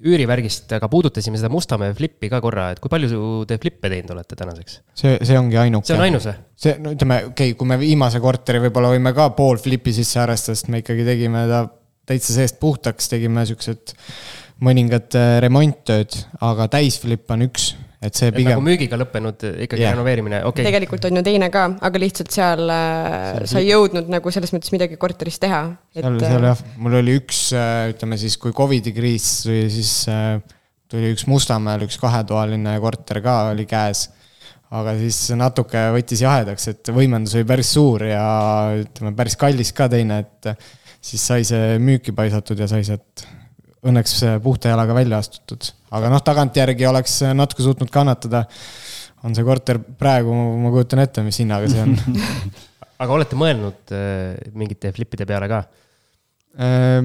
üürivärgist, aga puudutasime seda Mustamäe flippi ka korra, et kui palju te flippe teinud olete tänaseks? see, see ongi ainuke. see on ainus või? see, no ütleme, okei okay,, kui me viimase korteri võib-olla võime ka pool flipi sisse arvestada, sest me ikkagi tegime ta täitsa seest puhtaks, tegime siuksed mõningad äh, remonttööd, aga täisflipp on üks et see pigem. nagu müügiga lõppenud ikkagi yeah. renoveerimine, okei okay.. tegelikult on ju teine ka, aga lihtsalt seal, äh, seal sa ei jõudnud nagu selles mõttes midagi korteris teha et.... seal, seal jah, mul oli üks, äh, ütleme siis, kui Covidi kriis tuli, siis äh, tuli üks Mustamäel üks kahetoaline korter ka oli käes aga siis natuke võttis jahedaks, et võimendus oli päris suur ja ütleme, päris kallis ka teine, et siis sai see müüki paisatud ja sai sealt õnneks puhta jalaga välja astutud. aga noh, tagantjärgi oleks natuke suutnud kannatada. on see korter praegu, ma kujutan ette, mis hinnaga see on aga olete mõelnud äh, mingite flipide peale ka? Äh,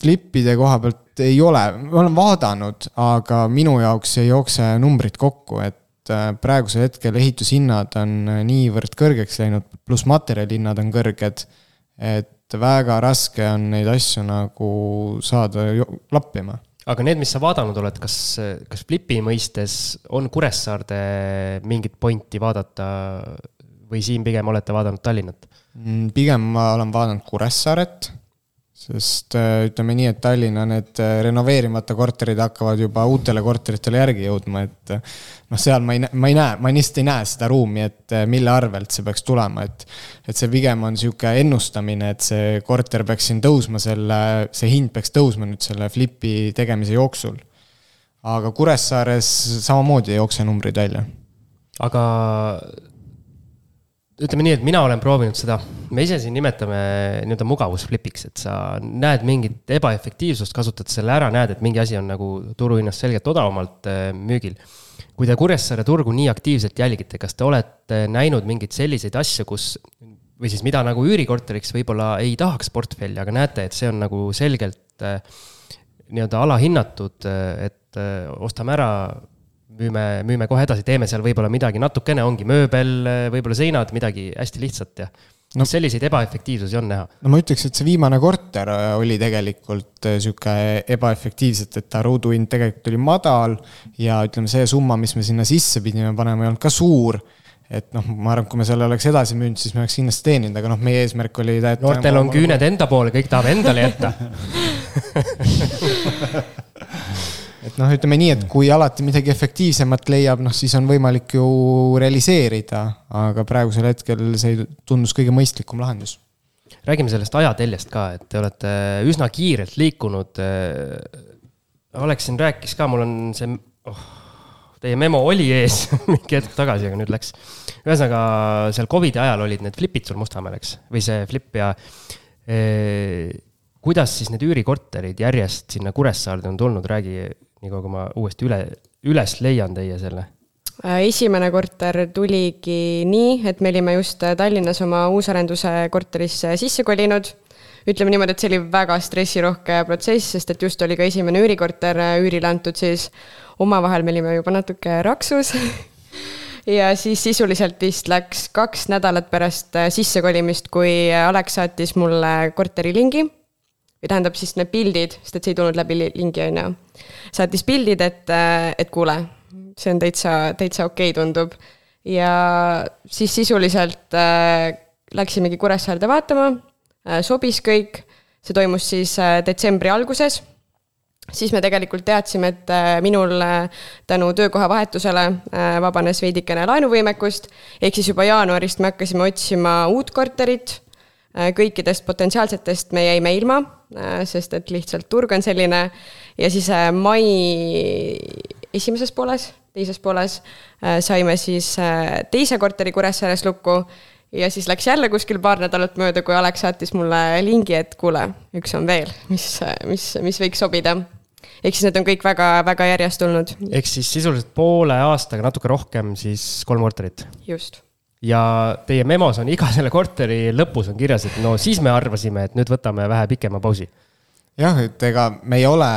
flipide koha pealt ei ole, ma olen vaadanud, aga minu jaoks ei jookse numbrid kokku, et äh, praegusel hetkel ehitushinnad on niivõrd kõrgeks läinud, pluss materjalihinnad on kõrged. et väga raske on neid asju nagu saada lappima. aga need, mis sa vaadanud oled, kas, kas Flipi mõistes on Kuressaarde mingit pointi vaadata või siin pigem olete vaadanud Tallinnat? Mm, pigem ma olen vaadanud Kuressaaret sest äh, ütleme nii, et Tallinna need äh, renoveerimata korterid hakkavad juba uutele korteritele järgi jõudma, et äh, noh, seal ma ei, ma ei näe, ma lihtsalt ei näe seda ruumi, et mille arvelt see peaks tulema, et et see pigem on niisugune ennustamine, et see korter peaks siin tõusma, selle, see hind peaks tõusma nüüd selle flipi tegemise jooksul. aga Kuressaares samamoodi ei jookse numbrid välja. aga ütleme nii, et mina olen proovinud seda, me ise siin nimetame nii-öelda mugavusflipiks, et sa näed mingit ebaefektiivsust, kasutad selle ära, näed, et mingi asi on nagu turuhinnast selgelt odavamalt äh, müügil. kui te Kuressaare turgu nii aktiivselt jälgite, kas te olete näinud mingeid selliseid asju, kus või siis mida nagu üürikorteriks võib-olla ei tahaks portfelli, aga näete, et see on nagu selgelt äh, nii-öelda alahinnatud, et äh, ostame ära, müüme, müüme kohe edasi, teeme seal võib-olla midagi natukene, ongi mööbel, võib-olla seinad, midagi hästi lihtsat ja no selliseid ebaefektiivsusi on näha. no ma ütleks, et see viimane korter oli tegelikult sihuke ebaefektiivselt, et ta ruuduhind tegelikult oli madal ja ütleme, see summa, mis me sinna sisse pidime panema, ei olnud ka suur et noh, ma arvan, et kui me selle oleks edasi müünud, siis me oleks kindlasti teeninud, aga noh, meie eesmärk oli. noortel on küüned enda poole, kõik tahab endale jätta et noh, ütleme nii, et kui alati midagi efektiivsemat leiab, noh siis on võimalik ju realiseerida, aga praegusel hetkel see tundus kõige mõistlikum lahendus. räägime sellest ajateljest ka, et te olete üsna kiirelt liikunud. Alex siin rääkis ka, mul on see oh teie memo oli ees mingi hetk tagasi, aga nüüd läks. ühesõnaga seal Covidi ajal olid need flipid sul Mustamäel, eks, või see flip ja eh, kuidas siis need üürikorterid järjest sinna Kuressaarde on tulnud, räägi, niikaua kui ma uuesti üle, üles leian teie selle äh, esimene korter tuligi nii, et me olime just Tallinnas oma uusarenduse korterisse sisse kolinud. ütleme niimoodi, et see oli väga stressirohke protsess, sest et just oli ka esimene üürikorter üürile antud siis omavahel me olime juba natuke raksus ja siis sisuliselt vist läks kaks nädalat pärast äh, sissekolimist, kui Alex saatis mulle korterilingi. Või tähendab siis need pildid, sest et see ei tulnud läbi lingi, on ju. saatis pildid, et, et kuule, see on täitsa, täitsa okei okay, tundub. ja siis sisuliselt äh, läksimegi Kuressaarde vaatama äh,, sobis kõik. see toimus siis äh, detsembri alguses siis me tegelikult teadsime, et äh, minul äh, tänu töökoha vahetusele äh, vabanes veidikene laenuvõimekust, ehk siis juba jaanuarist me hakkasime otsima uut korterit, kõikidest potentsiaalsetest me jäime ilma, sest et lihtsalt turg on selline, ja siis mai esimeses pooles, teises pooles saime siis teise korteri Kuressaares lukku ja siis läks jälle kuskil paar nädalat mööda, kui Alex saatis mulle lingi, et kuule, üks on veel, mis, mis, mis võiks sobida ehk siis need on kõik väga-väga järjest tulnud. ehk siis sisuliselt poole aastaga natuke rohkem siis kolm korterit. just. Ja teie memos on iga selle korteri lõpus on kirjas, et no siis me arvasime, et nüüd võtame vähe pikema pausi. jah, et ega me ei ole,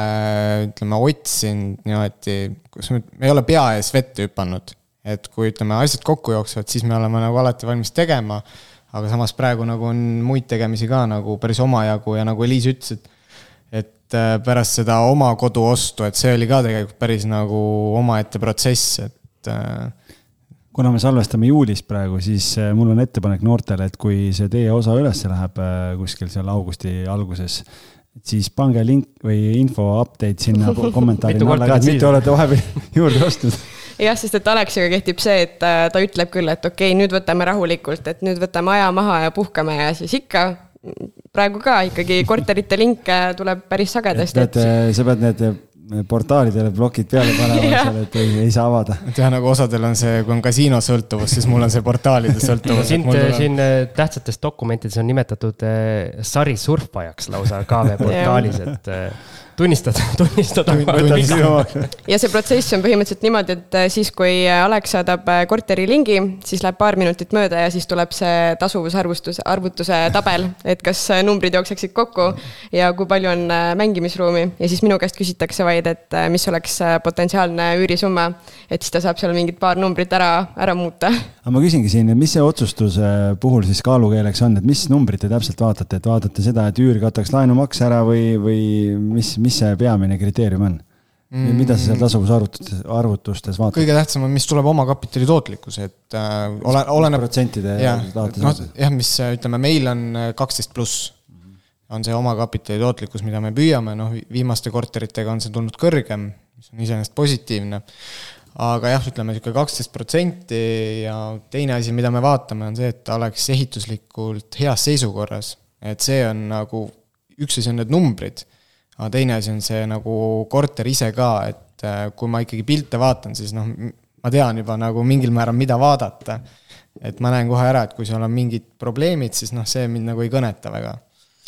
ütleme, otsinud niimoodi, kus me, me ei ole pea ees vette hüpanud. et kui ütleme, asjad kokku jooksevad, siis me oleme nagu alati valmis tegema aga samas praegu nagu on muid tegemisi ka nagu päris omajagu ja nagu Eliis ütles, et et äh, pärast seda oma kodu ostu, et see oli ka tegelikult päris nagu omaette protsess, et. Äh, kuna me salvestame juulis praegu, siis äh, mul on ettepanek noortele, et kui see teie osa üles läheb kuskil seal augusti alguses, siis pange link või info update sinna kommentaari alla ka, et mitte olete vahepeal juurde ostnud jah, sest et Aleksiga kehtib see, et ta ütleb küll, et okei okay,, nüüd võtame rahulikult, et nüüd võtame aja maha ja puhkame ja siis ikka praegu ka ikkagi korterite linke tuleb päris sagedasti. sa pead need portaalidele plokid peale panema seal, et ei, ei saa avada. et jah, nagu osadel on see, kui on kasiinosõltuvus, siis mul on see portaalide sõltuvus sind siin äh, tähtsates dokumentides on nimetatud äh, sarisurfajaks lausa KV portaalis, et äh, tunnistada, tunnistada. ja see protsess on põhimõtteliselt niimoodi, et äh, siis, kui äh, Alex saadab äh, korteri lingi, siis läheb paar minutit mööda ja siis tuleb see tasuvusarvustus, arvutuse tabel, et kas numbrid jookseksid kokku ja kui palju on mängimisruumi ja siis minu käest küsitakse vaid, et mis oleks potentsiaalne üürisumma. et siis ta saab seal mingid paar numbrit ära, ära muuta. aga ma küsingi siin, mis see otsustuse puhul siis kaalukeeleks on, et mis numbrit te täpselt vaatate, et vaatate seda, et üür kataks laenumaks ära või, või mis mis see peamine kriteerium on mm.? mida sa seal tasuvusarvutustes, arvutustes vaatad? kõige tähtsam on, mis tuleb omakapitali tootlikkus, et äh, ole, oleneb. protsentide jah, noh jah, mis ütleme, meil on äh, kaksteist pluss on see omakapitali tootlikkus, mida me püüame, noh viimaste korteritega on see tulnud kõrgem, mis on iseenesest positiivne. aga jah, ütleme niisugune kaksteist protsenti ja teine asi, mida me vaatame, on see, et ta oleks ehituslikult heas seisukorras. et see on nagu, üks asi on need numbrid aga teine asi on see nagu korter ise ka, et äh, kui ma ikkagi pilte vaatan, siis noh, ma tean juba nagu mingil määral, mida vaadata. et ma näen kohe ära, et kui seal on mingid probleemid, siis noh, see mind nagu ei kõneta väga.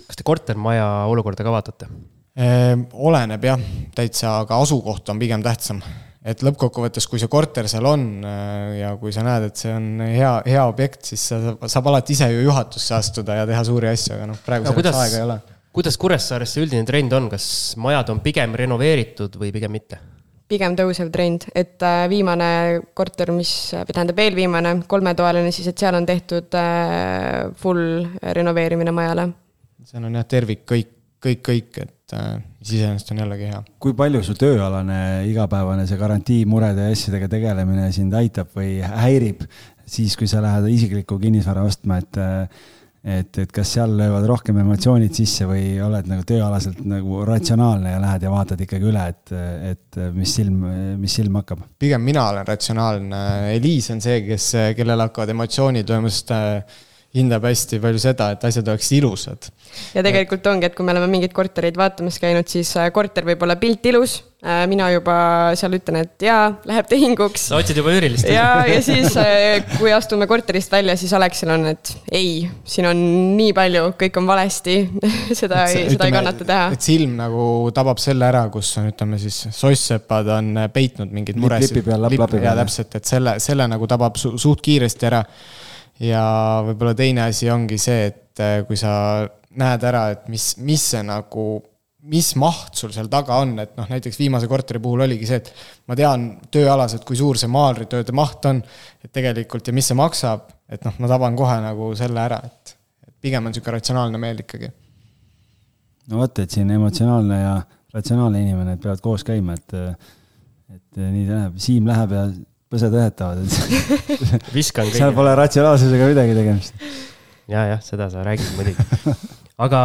kas te kortermaja olukorda ka vaatate? Ehm, oleneb jah, täitsa, aga asukoht on pigem tähtsam. et lõppkokkuvõttes, kui see korter seal on äh, ja kui sa näed, et see on hea, hea objekt, siis sa saab alati ise ju juhatusse astuda ja teha suuri asju, aga noh, praegu selleks aega ei ole kuidas Kuressaares see üldine trend on, kas majad on pigem renoveeritud või pigem mitte? pigem tõusev trend, et äh, viimane korter, mis, või tähendab eelviimane, kolmetoaline siis, et seal on tehtud äh, full renoveerimine majale. seal on jah, tervik kõik, kõik, kõik, et äh, mis iseenesest on jällegi hea. kui palju su tööalane igapäevane see garantiimurede ja asjadega tegelemine sind aitab või häirib siis, kui sa lähed isiklikku kinnisvara ostma, et et, et kas seal löövad rohkem emotsioonid sisse või oled nagu tööalaselt nagu ratsionaalne ja lähed ja vaatad ikkagi üle, et, et mis silm, mis silm hakkab? pigem mina olen ratsionaalne, Eliis on see, kes, kellel hakkavad emotsioonid äh, hindab hästi palju seda, et asjad oleksid ilusad. ja tegelikult ongi, et kui me oleme mingeid kortereid vaatamas käinud, siis äh, korter võib olla pilt ilus. Äh, mina juba seal ütlen, et jaa, läheb tehinguks. sa otsid juba üürilist. ja, ja siis, äh, kui astume korterist välja, siis Aleksil on, et ei, siin on nii palju, kõik on valesti seda ei, seda ei kannata teha. et silm nagu tabab selle ära, kus on, ütleme siis, soss-sepad on peitnud mingeid muresid. lipi peal, lapp lapi peal. jaa, täpselt, et selle, selle nagu tabab su suht kiiresti ära ja võib-olla teine asi ongi see, et äh, kui sa näed ära, et mis, mis see nagu, mis maht sul seal taga on, et noh, näiteks viimase korteri puhul oligi see, et ma tean tööalaselt, kui suur see maalritööde maht on, et tegelikult ja mis see maksab, et noh, ma taban kohe nagu selle ära, et, et pigem on niisugune ratsionaalne meel ikkagi. no vot, et siin emotsionaalne ja ratsionaalne inimene peavad koos käima, et et nii ta läheb, Siim läheb ja põsed õhetavad, et viskan seal pole ratsionaalsusega midagi tegemist. ja, jah, seda sa räägid muidugi. aga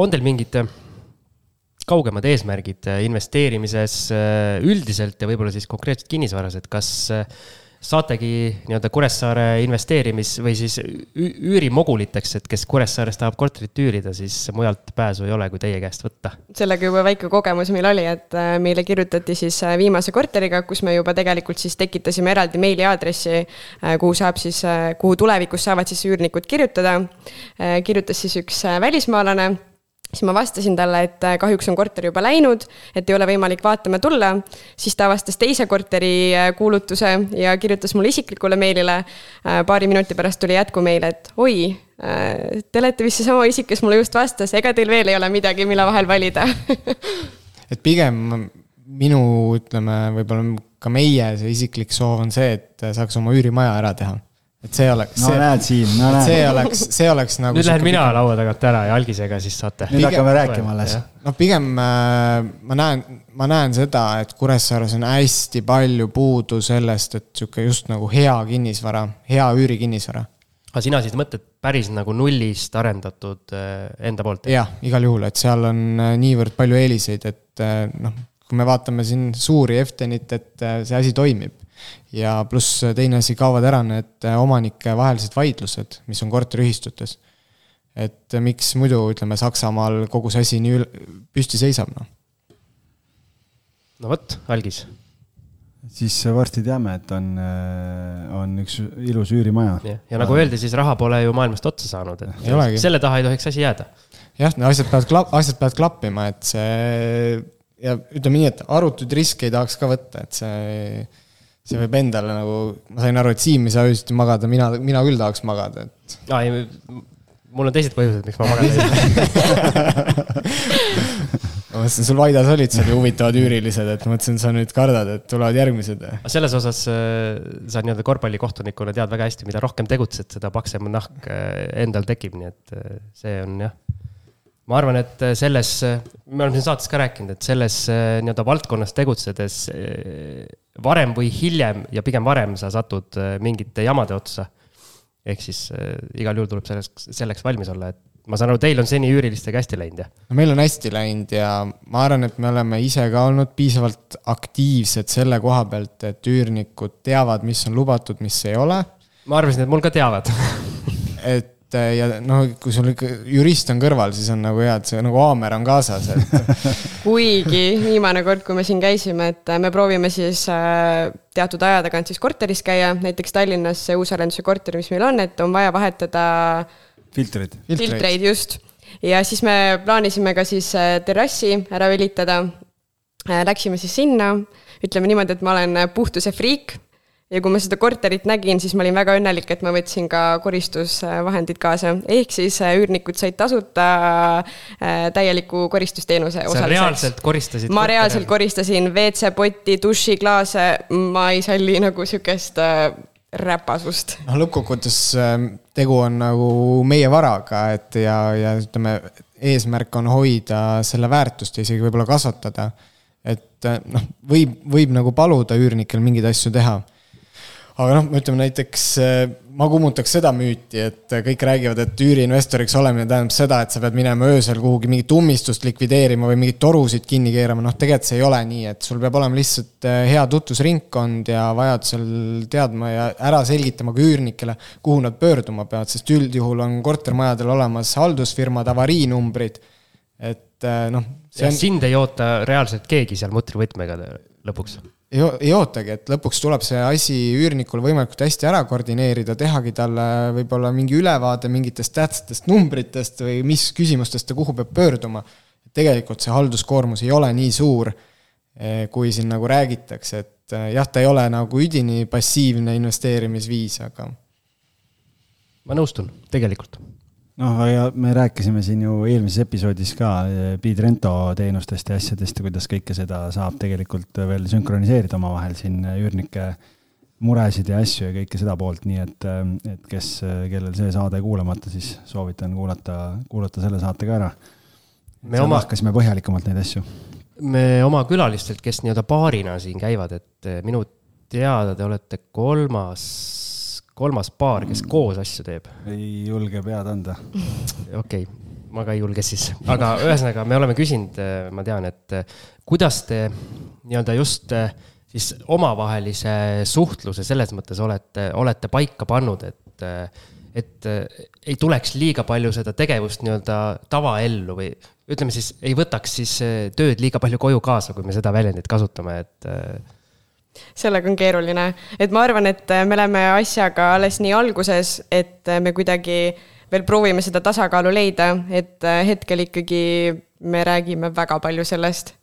on teil mingid äh, kaugemad eesmärgid äh, investeerimises äh, üldiselt ja võib-olla siis konkreetselt kinnisvaras, et kas saategi nii-öelda Kuressaare investeerimis- või siis üürimoguliteks, et kes Kuressaares tahab korterit üürida, siis mujalt pääsu ei ole, kui teie käest võtta? sellega juba väike kogemus meil oli, et äh, meile kirjutati siis äh, viimase korteriga, kus me juba tegelikult siis tekitasime eraldi meiliaadressi, äh, kuhu saab siis, kuhu tulevikus saavad siis üürnikud kirjutada. kirjutas siis üks välismaalane siis ma vastasin talle, et äh, kahjuks on korter juba läinud, et ei ole võimalik vaatama tulla. siis ta avastas teise korteri äh, kuulutuse ja kirjutas mulle isiklikule meilile. Äh, paari minuti pärast tuli jätkumeil, et oi, te olete vist seesama isik, kes mulle just vastas, ega teil veel ei ole midagi, mille vahel valida et pigem minu, ütleme, võib-olla ka meie see isiklik soov on see, et saaks oma üürimaja ära teha et see oleks. no see, näed, Siim, no näed. see oleks, see oleks nagu. nüüd lähen mina pigem... laua tagant ära ja algisega siis saate. nüüd hakkame rääkima alles. noh, pigem äh, ma näen, ma näen seda, et Kuressaares on hästi palju puudu sellest, et sihuke just nagu hea kinnisvara, hea üürikinnisvara. aga sina siis mõtled päris nagu nullist arendatud äh, enda poolt? jah, igal juhul, et seal on äh, niivõrd palju eeliseid, et noh, kui me vaatame siin suuri Eftenit, et see asi toimib ja pluss teine asi, kaovad ära need omanike vahelised vaidlused, mis on korteriühistutes. et miks muidu, ütleme, Saksamaal kogu see asi nii püsti seisab, noh. no vot, algis. siis varsti teame, et on, on üks ilus üürimaja. ja nagu öeldi, siis raha pole ju maailmast otsa saanud, et selle taha ei tohiks asi jääda. jah, no asjad peavad klap-, asjad peavad klappima, et see ja ütleme nii, et arutuid riske ei tahaks ka võtta, et see see võib endale nagu, ma sain aru, et Siim ei saa öösiti magada, mina, mina küll tahaks magada, et. aa, ei, mul on teised põhjused, miks ma saa ma mõtlesin, sul Vaidas olid seal ju huvitavad üürilised, et mõtlesin, sa nüüd kardad, et tulevad järgmised. selles osas äh, sa nii-öelda korvpallikohtunikuna tead väga hästi, mida rohkem tegutsed, seda paksem nahk äh, endal tekib, nii et äh, see on jah ma arvan, et äh, selles, äh, me oleme siin saates ka rääkinud, et selles äh, nii-öelda valdkonnas tegutsedes varem või hiljem ja pigem varem sa satud mingite jamade otsa. ehk siis igal juhul tuleb selleks, selleks valmis olla, et ma saan aru, teil on seni üürilistega hästi läinud, jah? no meil on hästi läinud ja ma arvan, et me oleme ise ka olnud piisavalt aktiivsed selle koha pealt, et üürnikud teavad, mis on lubatud, mis ei ole. ma arvasin, et mul ka teavad et et ja noh, kui sul ikka jurist on kõrval, siis on nagu hea, et see nagu haamer on kaasas, et kuigi viimane kord, kui me siin käisime, et me proovime siis äh, teatud aja tagant siis korteris käia, näiteks Tallinnas see uusarenduse korter, mis meil on, et on vaja vahetada filtreid. filtreid, just. ja siis me plaanisime ka siis äh, terrassi ära õlitada. Äh, läksime siis sinna, ütleme niimoodi, et ma olen puhtuse friik ja kui ma seda korterit nägin, siis ma olin väga õnnelik, et ma võtsin ka koristusvahendid kaasa. ehk siis äh, üürnikud said tasuta äh, täieliku koristusteenuse sa reaalselt koristasid? ma reaalselt koristasin WC-potti, dušiklaase, ma ei salli nagu sihukest äh, räpasust. noh, lõppkokkuvõttes tegu on nagu meie varaga, et ja, ja ütleme, eesmärk on hoida selle väärtust ja isegi võib-olla kasvatada. et noh, võib, võib nagu paluda üürnikel mingeid asju teha aga noh, ütleme näiteks eh, ma kummutaks seda müüti, et kõik räägivad, et üüriinvestoriks olemine tähendab seda, et sa pead minema öösel kuhugi mingit ummistust likvideerima või mingeid torusid kinni keerama, noh, tegelikult see ei ole nii, et sul peab olema lihtsalt eh, hea tutvusringkond ja vajadusel teadma ja ära selgitama ka üürnikele, kuhu nad pöörduma peavad, sest üldjuhul on kortermajadel olemas haldusfirmad, avariinumbrid, et eh, noh. On... sind ei oota reaalselt keegi seal mutrivõtmega lõpuks ei, ei ootagi, et lõpuks tuleb see asi üürnikul võimalikult hästi ära koordineerida, tehagi talle võib-olla mingi ülevaade mingitest tähtsatest numbritest või mis küsimustest ta kuhu peab pöörduma. tegelikult see halduskoormus ei ole nii suur, eh, kui siin nagu räägitakse, et eh, jah, ta ei ole nagu üdini passiivne investeerimisviis, aga. ma nõustun, tegelikult noh, ja me rääkisime siin ju eelmises episoodis ka eh, Bidrento teenustest ja asjadest ja kuidas kõike seda saab tegelikult veel sünkroniseerida omavahel siin üürnike muresid ja asju ja kõike seda poolt, nii et, eh, et kes, kellel see saade kuulamata, siis soovitan kuulata, kuulata selle saate ka ära. me oma. hakkasime põhjalikumalt neid asju. me oma külalistelt, kes nii-öelda paarina siin käivad, et eh, minu teada te olete kolmas kolmas paar, kes koos asju teeb. ei julge pead anda. okei okay,, ma ka ei julge siis, aga ühesõnaga, me oleme küsinud, äh, ma tean, et äh, kuidas te nii-öelda just äh, siis omavahelise suhtluse selles mõttes olete, olete paika pannud, et, et ei tuleks liiga palju seda tegevust nii-öelda tavaellu või ütleme siis, ei võtaks siis tööd liiga palju koju kaasa, kui me seda väljendit kasutame, et sellega on keeruline, et ma arvan, et äh, me oleme asjaga alles nii alguses, et äh, me kuidagi veel proovime seda tasakaalu leida, et äh, hetkel ikkagi me räägime väga palju sellest.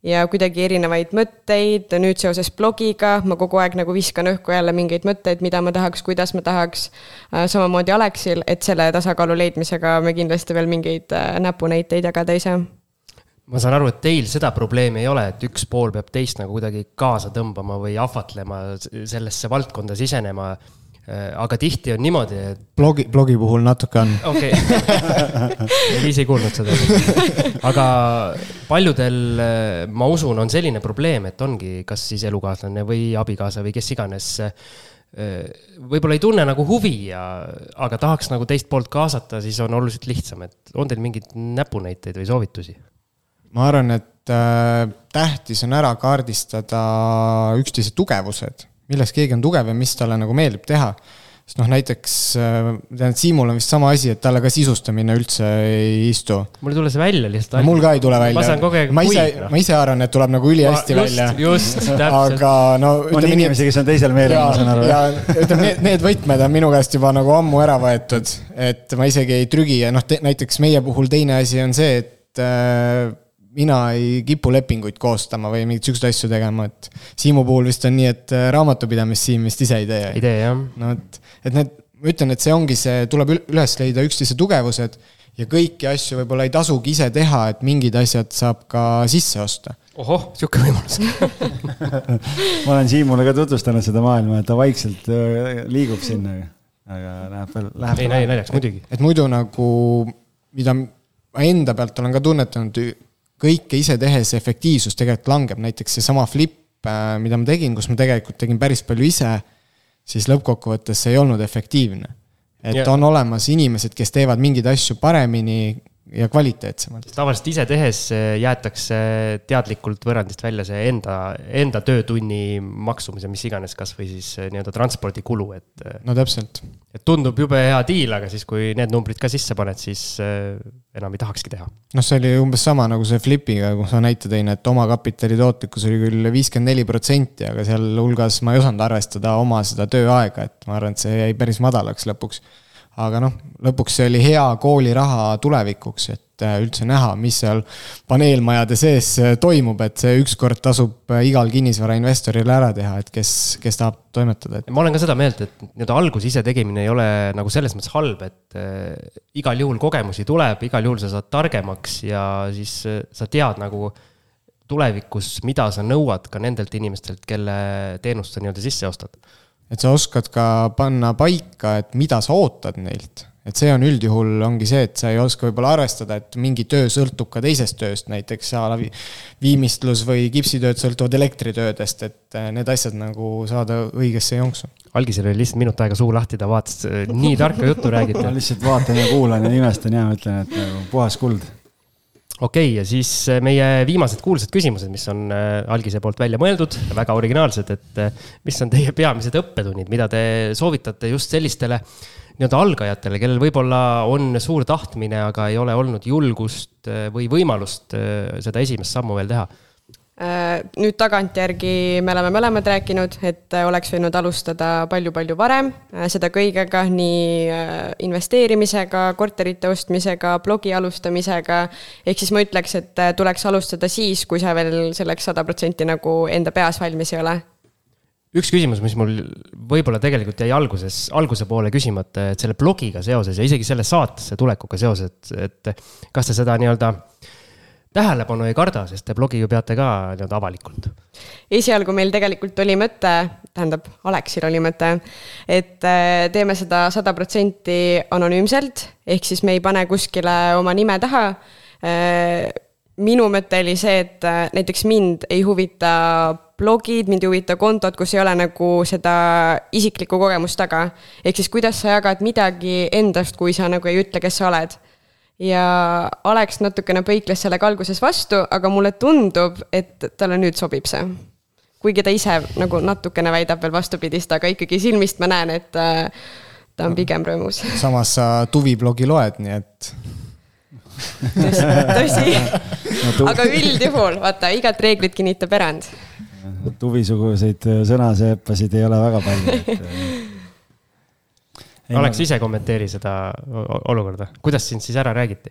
ja kuidagi erinevaid mõtteid, nüüd seoses blogiga ma kogu aeg nagu viskan õhku jälle mingeid mõtteid, mida ma tahaks, kuidas ma tahaks. samamoodi Aleksil, et selle tasakaalu leidmisega me kindlasti veel mingeid näpunäiteid jagada ei saa ma saan aru, et teil seda probleemi ei ole, et üks pool peab teist nagu kuidagi kaasa tõmbama või ahvatlema sellesse valdkonda sisenema. Äh, aga tihti on niimoodi, et. blogi, blogi puhul natuke on. okei, Liis ei kuulnud seda. aga paljudel, äh, ma usun, on selline probleem, et ongi kas siis elukaaslane või abikaasa või kes iganes äh, võib-olla ei tunne nagu huvi ja, aga tahaks nagu teist poolt kaasata, siis on oluliselt lihtsam, et on teil mingeid näpunäiteid või soovitusi? Ma arvan, et äh, tähtis on ära kaardistada üksteise tugevused, milles keegi on tugev ja mis talle nagu meeldib teha. sest noh, näiteks äh, ma tean, et Siimul on vist sama asi, et talle ka sisustamine üldse ei istu. mul ei tule see välja lihtsalt. mul ka ei tule välja. ma saan kogu aeg ma ise, ma ise arvan, et tuleb nagu ülihästi välja. just, täpselt. aga no on inimesi, kes on teisel meelel, ma saan aru. ja ütleme, need, need võtmed on minu käest juba nagu ammu ära võetud, et ma isegi ei trügi ja noh, näiteks meie puhul teine asi on see, et äh, mina ei kipu lepinguid koostama või mingeid siukseid asju tegema, et Siimu puhul vist on nii, et äh, raamatupidamist Siim vist ise ei tee. ei tee, jah. no et, et need, ma ütlen, et see ongi see, tuleb üles leida üksteise tugevused ja kõiki asju võib-olla ei tasugi ise teha, et mingid asjad saab ka sisse osta. ohoh, sihuke võimalus ma olen Siimule ka tutvustanud seda maailma, et ta vaikselt äh, liigub sinna, aga läheb veel, läheb. ei, naljaks muidugi. et muidu nagu, mida ma enda pealt olen ka tunnetanud kõike ise tehes efektiivsus tegelikult langeb, näiteks seesama flip, äh, mida ma tegin, kus ma tegelikult tegin päris palju ise, siis lõppkokkuvõttes see ei olnud efektiivne. et ja. on olemas inimesed, kes teevad mingeid asju paremini ja kvaliteetsemalt. tavaliselt ise tehes jäetakse teadlikult võrrandist välja see enda, enda töötunni maksumus ja mis iganes, kasvõi siis nii-öelda transpordikulu, et. no täpselt. et tundub jube hea deal, aga siis, kui need numbrid ka sisse paned, siis enam ei tahakski teha. noh, see oli umbes sama nagu see Flipiga, kus ma näite tõin, et omakapitali tootlikkus oli küll viiskümmend neli protsenti, aga sealhulgas ma ei osanud arvestada oma seda tööaega, et ma arvan, et see jäi päris madalaks lõpuks. Aga noh, lõpuks see oli hea kooliraha tulevikuks, et äh, üldse näha, mis seal paneelmajade sees äh, toimub, et see ükskord tasub äh, igal kinnisvarainvestoril ära teha, et kes, kes tahab toimetada, et. ma olen ka seda meelt, et nii-öelda algus ise tegemine ei ole nagu selles mõttes halb, et igal juhul kogemusi tuleb, igal juhul sa saad targemaks ja siis sa tead nagu tulevikus, mida sa nõuad ka nendelt inimestelt, kelle teenust sa nii-öelda sisse ostad et sa oskad ka panna paika, et mida sa ootad neilt. et see on üldjuhul, ongi see, et sa ei oska võib-olla arvestada, et mingi töö sõltub ka teisest tööst, näiteks a la viimistlus või kipsitööd sõltuvad elektritöödest, et äh, need asjad nagu saada õigesse jonksu. algisel oli lihtsalt minut aega suu lahti, ta vaatas, äh, nii tarka juttu räägite. ma lihtsalt vaatan ja kuulan ja imestan ja mõtlen, et nagu puhas kuld okei okay,, ja siis äh, meie viimased kuulsad küsimused, mis on äh, algise poolt välja mõeldud, väga originaalsed, et äh, mis on teie peamised õppetunnid, mida te soovitate just sellistele nii-öelda algajatele, kellel võib-olla on suur tahtmine, aga ei ole olnud julgust või võimalust seda esimest sammu veel teha nüüd tagantjärgi me oleme mõlemad rääkinud, et äh, oleks võinud alustada palju-palju varem äh, seda kõigega, nii investeerimisega, korterite ostmisega, blogi alustamisega. ehk siis ma ütleks, et tuleks alustada siis, kui sa veel selleks sada protsenti nagu enda peas valmis ei ole üks küsimus, mis mul võib-olla tegelikult jäi alguses, alguse poole küsimata, et selle blogiga seoses ja isegi selle saatesse tulekuga seoses, et kas te seda nii-öelda äh, tähelepanu ei karda, sest te blogi ju peate ka nii-öelda avalikult. esialgu meil tegelikult oli mõte, tähendab, Aleksil oli mõte, et äh, teeme seda sada protsenti anonüümselt, ehk siis me ei pane kuskile oma nime taha. Äh, minu mõte oli see, et äh, näiteks mind ei huvita blogid, mind ei huvita kontod, kus ei ole nagu seda isiklikku kogemust taga. ehk siis, kuidas sa jagad midagi endast, kui sa nagu ei ütle, kes sa oled ja Alex natukene põikles sellega alguses vastu, aga mulle tundub, et talle nüüd sobib see. kuigi ta ise nagu natukene väidab veel vastupidist, aga ikkagi silmist ma näen, et äh, ta on pigem rõõmus. samas sa Tuvi blogi loed, nii et. tõsi, aga üldjuhul vaata, igat reeglit kinnitab erand. Tuvi-suguseid sõnaseepasid ei ole väga palju, et Alex ise kommenteeri seda olukorda, kuidas sind siis ära räägiti?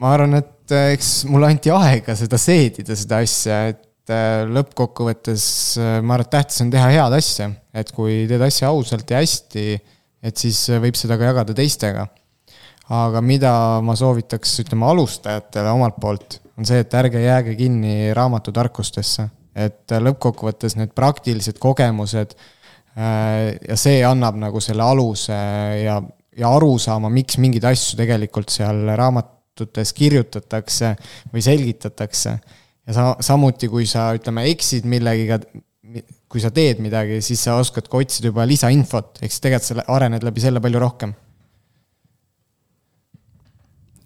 ma arvan, et äh, eks mulle anti aega seda seedida, seda asja, et äh, lõppkokkuvõttes äh, ma arvan, et tähtis on teha head asja, et kui teed asja ausalt ja hästi, et siis võib seda ka jagada teistega. aga mida ma soovitaks, ütleme, alustajatele omalt poolt, on see, et ärge jääge kinni raamatutarkustesse, et lõppkokkuvõttes need praktilised kogemused ja see annab nagu selle aluse ja, ja arusaama, miks mingeid asju tegelikult seal raamatutes kirjutatakse või selgitatakse. ja sa, samuti, kui sa, ütleme, eksid millegiga, kui sa teed midagi, siis sa oskad ka otsida juba lisainfot, ehk siis tegelikult sa arened läbi selle palju rohkem.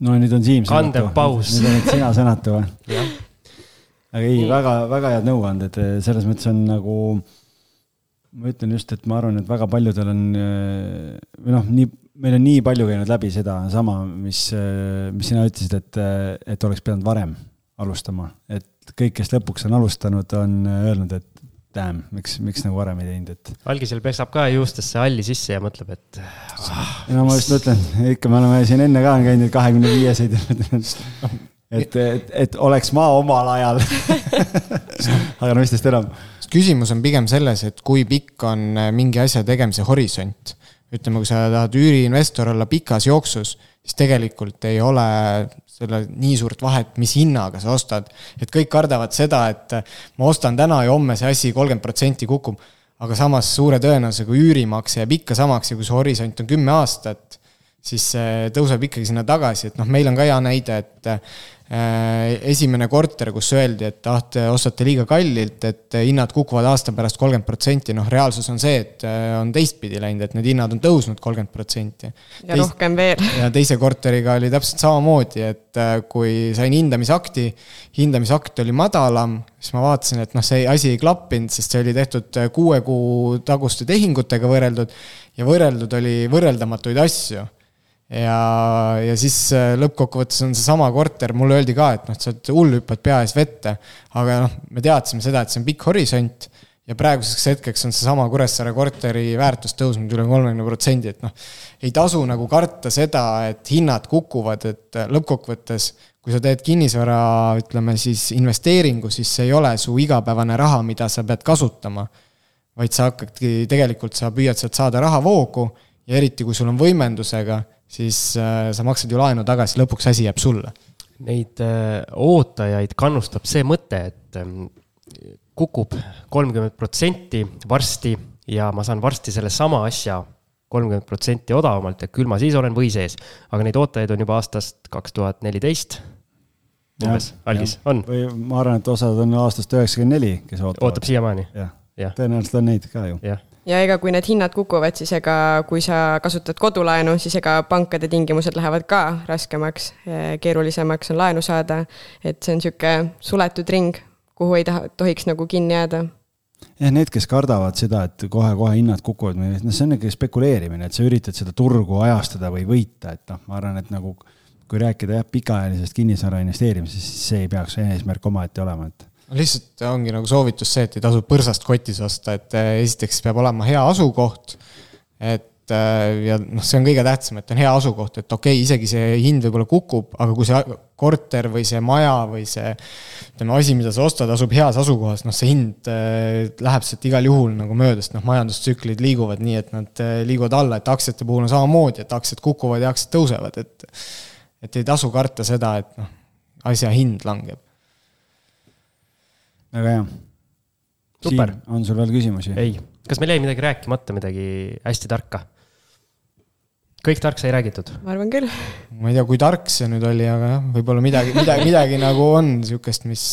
no nüüd on Siim sõnatu. nüüd oled sina sõnatu või? aga ei, väga, väga head nõuanded, selles mõttes on nagu ma ütlen just, et ma arvan, et väga paljudel on või noh, nii, meil on nii palju käinud läbi sedasama, mis, mis sina ütlesid, et, et oleks pidanud varem alustama, et kõik, kes lõpuks on alustanud, on öelnud, et damn, miks, miks nagu varem ei teinud, et. algisel pesab ka juustesse halli sisse ja mõtleb, et ah,. no ma just mõtlen, ikka me oleme siin enne ka käinud kahekümne viieseid et, et, et oleks ma omal ajal aga no mis teist enam küsimus on pigem selles, et kui pikk on äh, mingi asja tegemise horisont. ütleme, kui sa tahad üüriinvestor olla pikas jooksus, siis tegelikult ei ole selle nii suurt vahet, mis hinnaga sa ostad. et kõik kardavad seda, et äh, ma ostan täna ja homme see asi kolmkümmend protsenti kukub. aga samas suure tõenäosusega üürimaks jääb ikka samaks ja kui see horisont on kümme aastat, siis see tõuseb ikkagi sinna tagasi, et noh, meil on ka hea näide, et äh, esimene korter, kus öeldi, et ah, te ostate liiga kallilt, et hinnad kukuvad aasta pärast kolmkümmend protsenti, noh, reaalsus on see, et äh, on teistpidi läinud, et need hinnad on tõusnud kolmkümmend protsenti. ja Teist, rohkem veel. ja teise korteriga oli täpselt samamoodi, et äh, kui sain hindamisakti, hindamisakt oli madalam, siis ma vaatasin, et noh, see asi ei klappinud, sest see oli tehtud kuue kuu taguste tehingutega võrreldud ja võrreldud oli võrreldamatuid asju ja, ja siis äh, lõppkokkuvõttes on seesama korter, mulle öeldi ka, et noh, sa oled hull, hüppad pea ees vette. aga noh, me teadsime seda, et see on pikk horisont ja praeguseks hetkeks on seesama Kuressaare korteri väärtus tõusnud üle kolmekümne protsendi, et noh, ei tasu nagu karta seda, et hinnad kukuvad, et lõppkokkuvõttes kui sa teed kinnisvara, ütleme siis investeeringu, siis see ei ole su igapäevane raha, mida sa pead kasutama. vaid sa hakkadki, tegelikult sa püüad sealt saada rahavoogu ja eriti, kui sul on võimendusega, siis äh, sa maksad ju laenu tagasi, lõpuks asi jääb sulle. Neid äh, ootajaid kannustab see mõte, et ähm, kukub kolmkümmend protsenti varsti ja ma saan varsti sellesama asja kolmkümmend protsenti odavamalt ja küll ma siis olen või sees. aga neid ootajaid on juba aastast kaks tuhat neliteist umbes, algis, on? või ma arvan, et osad on aastast üheksakümmend neli, kes ootavad. ootab siiamaani? jah ja., tõenäoliselt on neid ka ju. jah ja ega kui need hinnad kukuvad, siis ega kui sa kasutad kodulaenu, siis ega pankade tingimused lähevad ka raskemaks, keerulisemaks on laenu saada. et see on sihuke suletud ring, kuhu ei taha, tohiks nagu kinni jääda jah, need, kes kardavad seda, et kohe-kohe hinnad kukuvad, noh, see on ikkagi spekuleerimine, et sa üritad seda turgu ajastada või võita, et noh, ma arvan, et nagu kui rääkida jah, pikaajalisest kinnisvara investeerimisest, siis see ei peaks eesmärk omaette olema, et lihtsalt ongi nagu soovitus see, et ei tasu põrsast kotis osta, et eh, esiteks peab olema hea asukoht. et eh, ja noh, see on kõige tähtsam, et on hea asukoht, et okei okay,, isegi see hind võib-olla kukub, aga kui see korter või see maja või see ütleme, asi, mida sa ostad, asub heas asukohas, noh, see hind eh, läheb sealt igal juhul nagu mööda, sest noh, majandustsüklid liiguvad nii, et nad liiguvad alla, et aktsiate puhul on samamoodi, et aktsiad kukuvad ja aktsiad tõusevad, et et ei tasu karta seda, et noh, asja hind langeb. Väga hea. super. on sul veel küsimusi? ei, kas meil jäi midagi rääkimata, midagi hästi tarka? kõik tark sai räägitud? ma arvan küll. ma ei tea, kui tark see nüüd oli, aga jah, võib-olla midagi, midagi, midagi nagu on sihukest, mis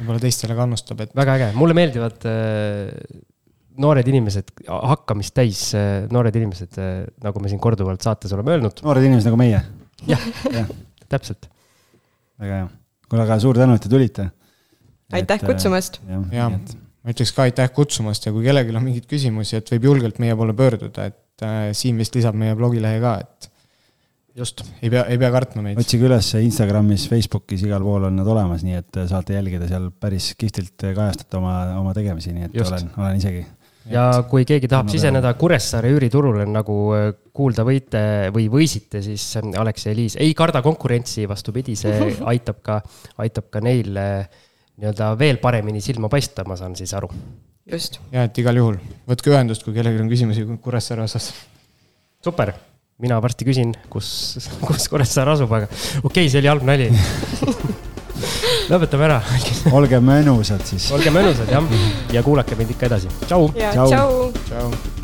võib-olla teistele kannustab, et. väga äge, mulle meeldivad äh, noored inimesed, hakkamist täis äh, noored inimesed äh,, nagu me siin korduvalt saates oleme öelnud. noored inimesed nagu meie jah ja., täpselt. väga hea. kuule, aga suur tänu, et te tulite. Aitäh et, kutsumast. ja, ma ütleks ka aitäh kutsumast ja kui kellelgi on mingeid küsimusi, et võib julgelt meie poole pöörduda, et äh, Siim vist lisab meie blogilehe ka, et just, ei pea, ei pea kartma meid. otsige üles Instagramis, Facebookis, igal pool on nad olemas, nii et saate jälgida seal päris kihvtilt kajastate oma, oma tegemisi, nii et just. olen, olen isegi ja kui keegi tahab siseneda Kuressaare üüriturule, nagu äh, kuulda võite või võisite, siis äh, Alex ja Eliis ei karda konkurentsi, vastupidi, see aitab ka, aitab ka neil äh, nii-öelda veel paremini silma paista, ma saan siis aru. just. ja, et igal juhul, võtke ühendust, kui kellelgi on küsimusi Kuressaare osas. super, mina varsti küsin, kus, kus Kuressaare asub, aga okei okay,, see oli halb nali lõpetame ära olge mõnusad siis. olge mõnusad jah, ja kuulake meid ikka edasi. tšau. tšau, tšau.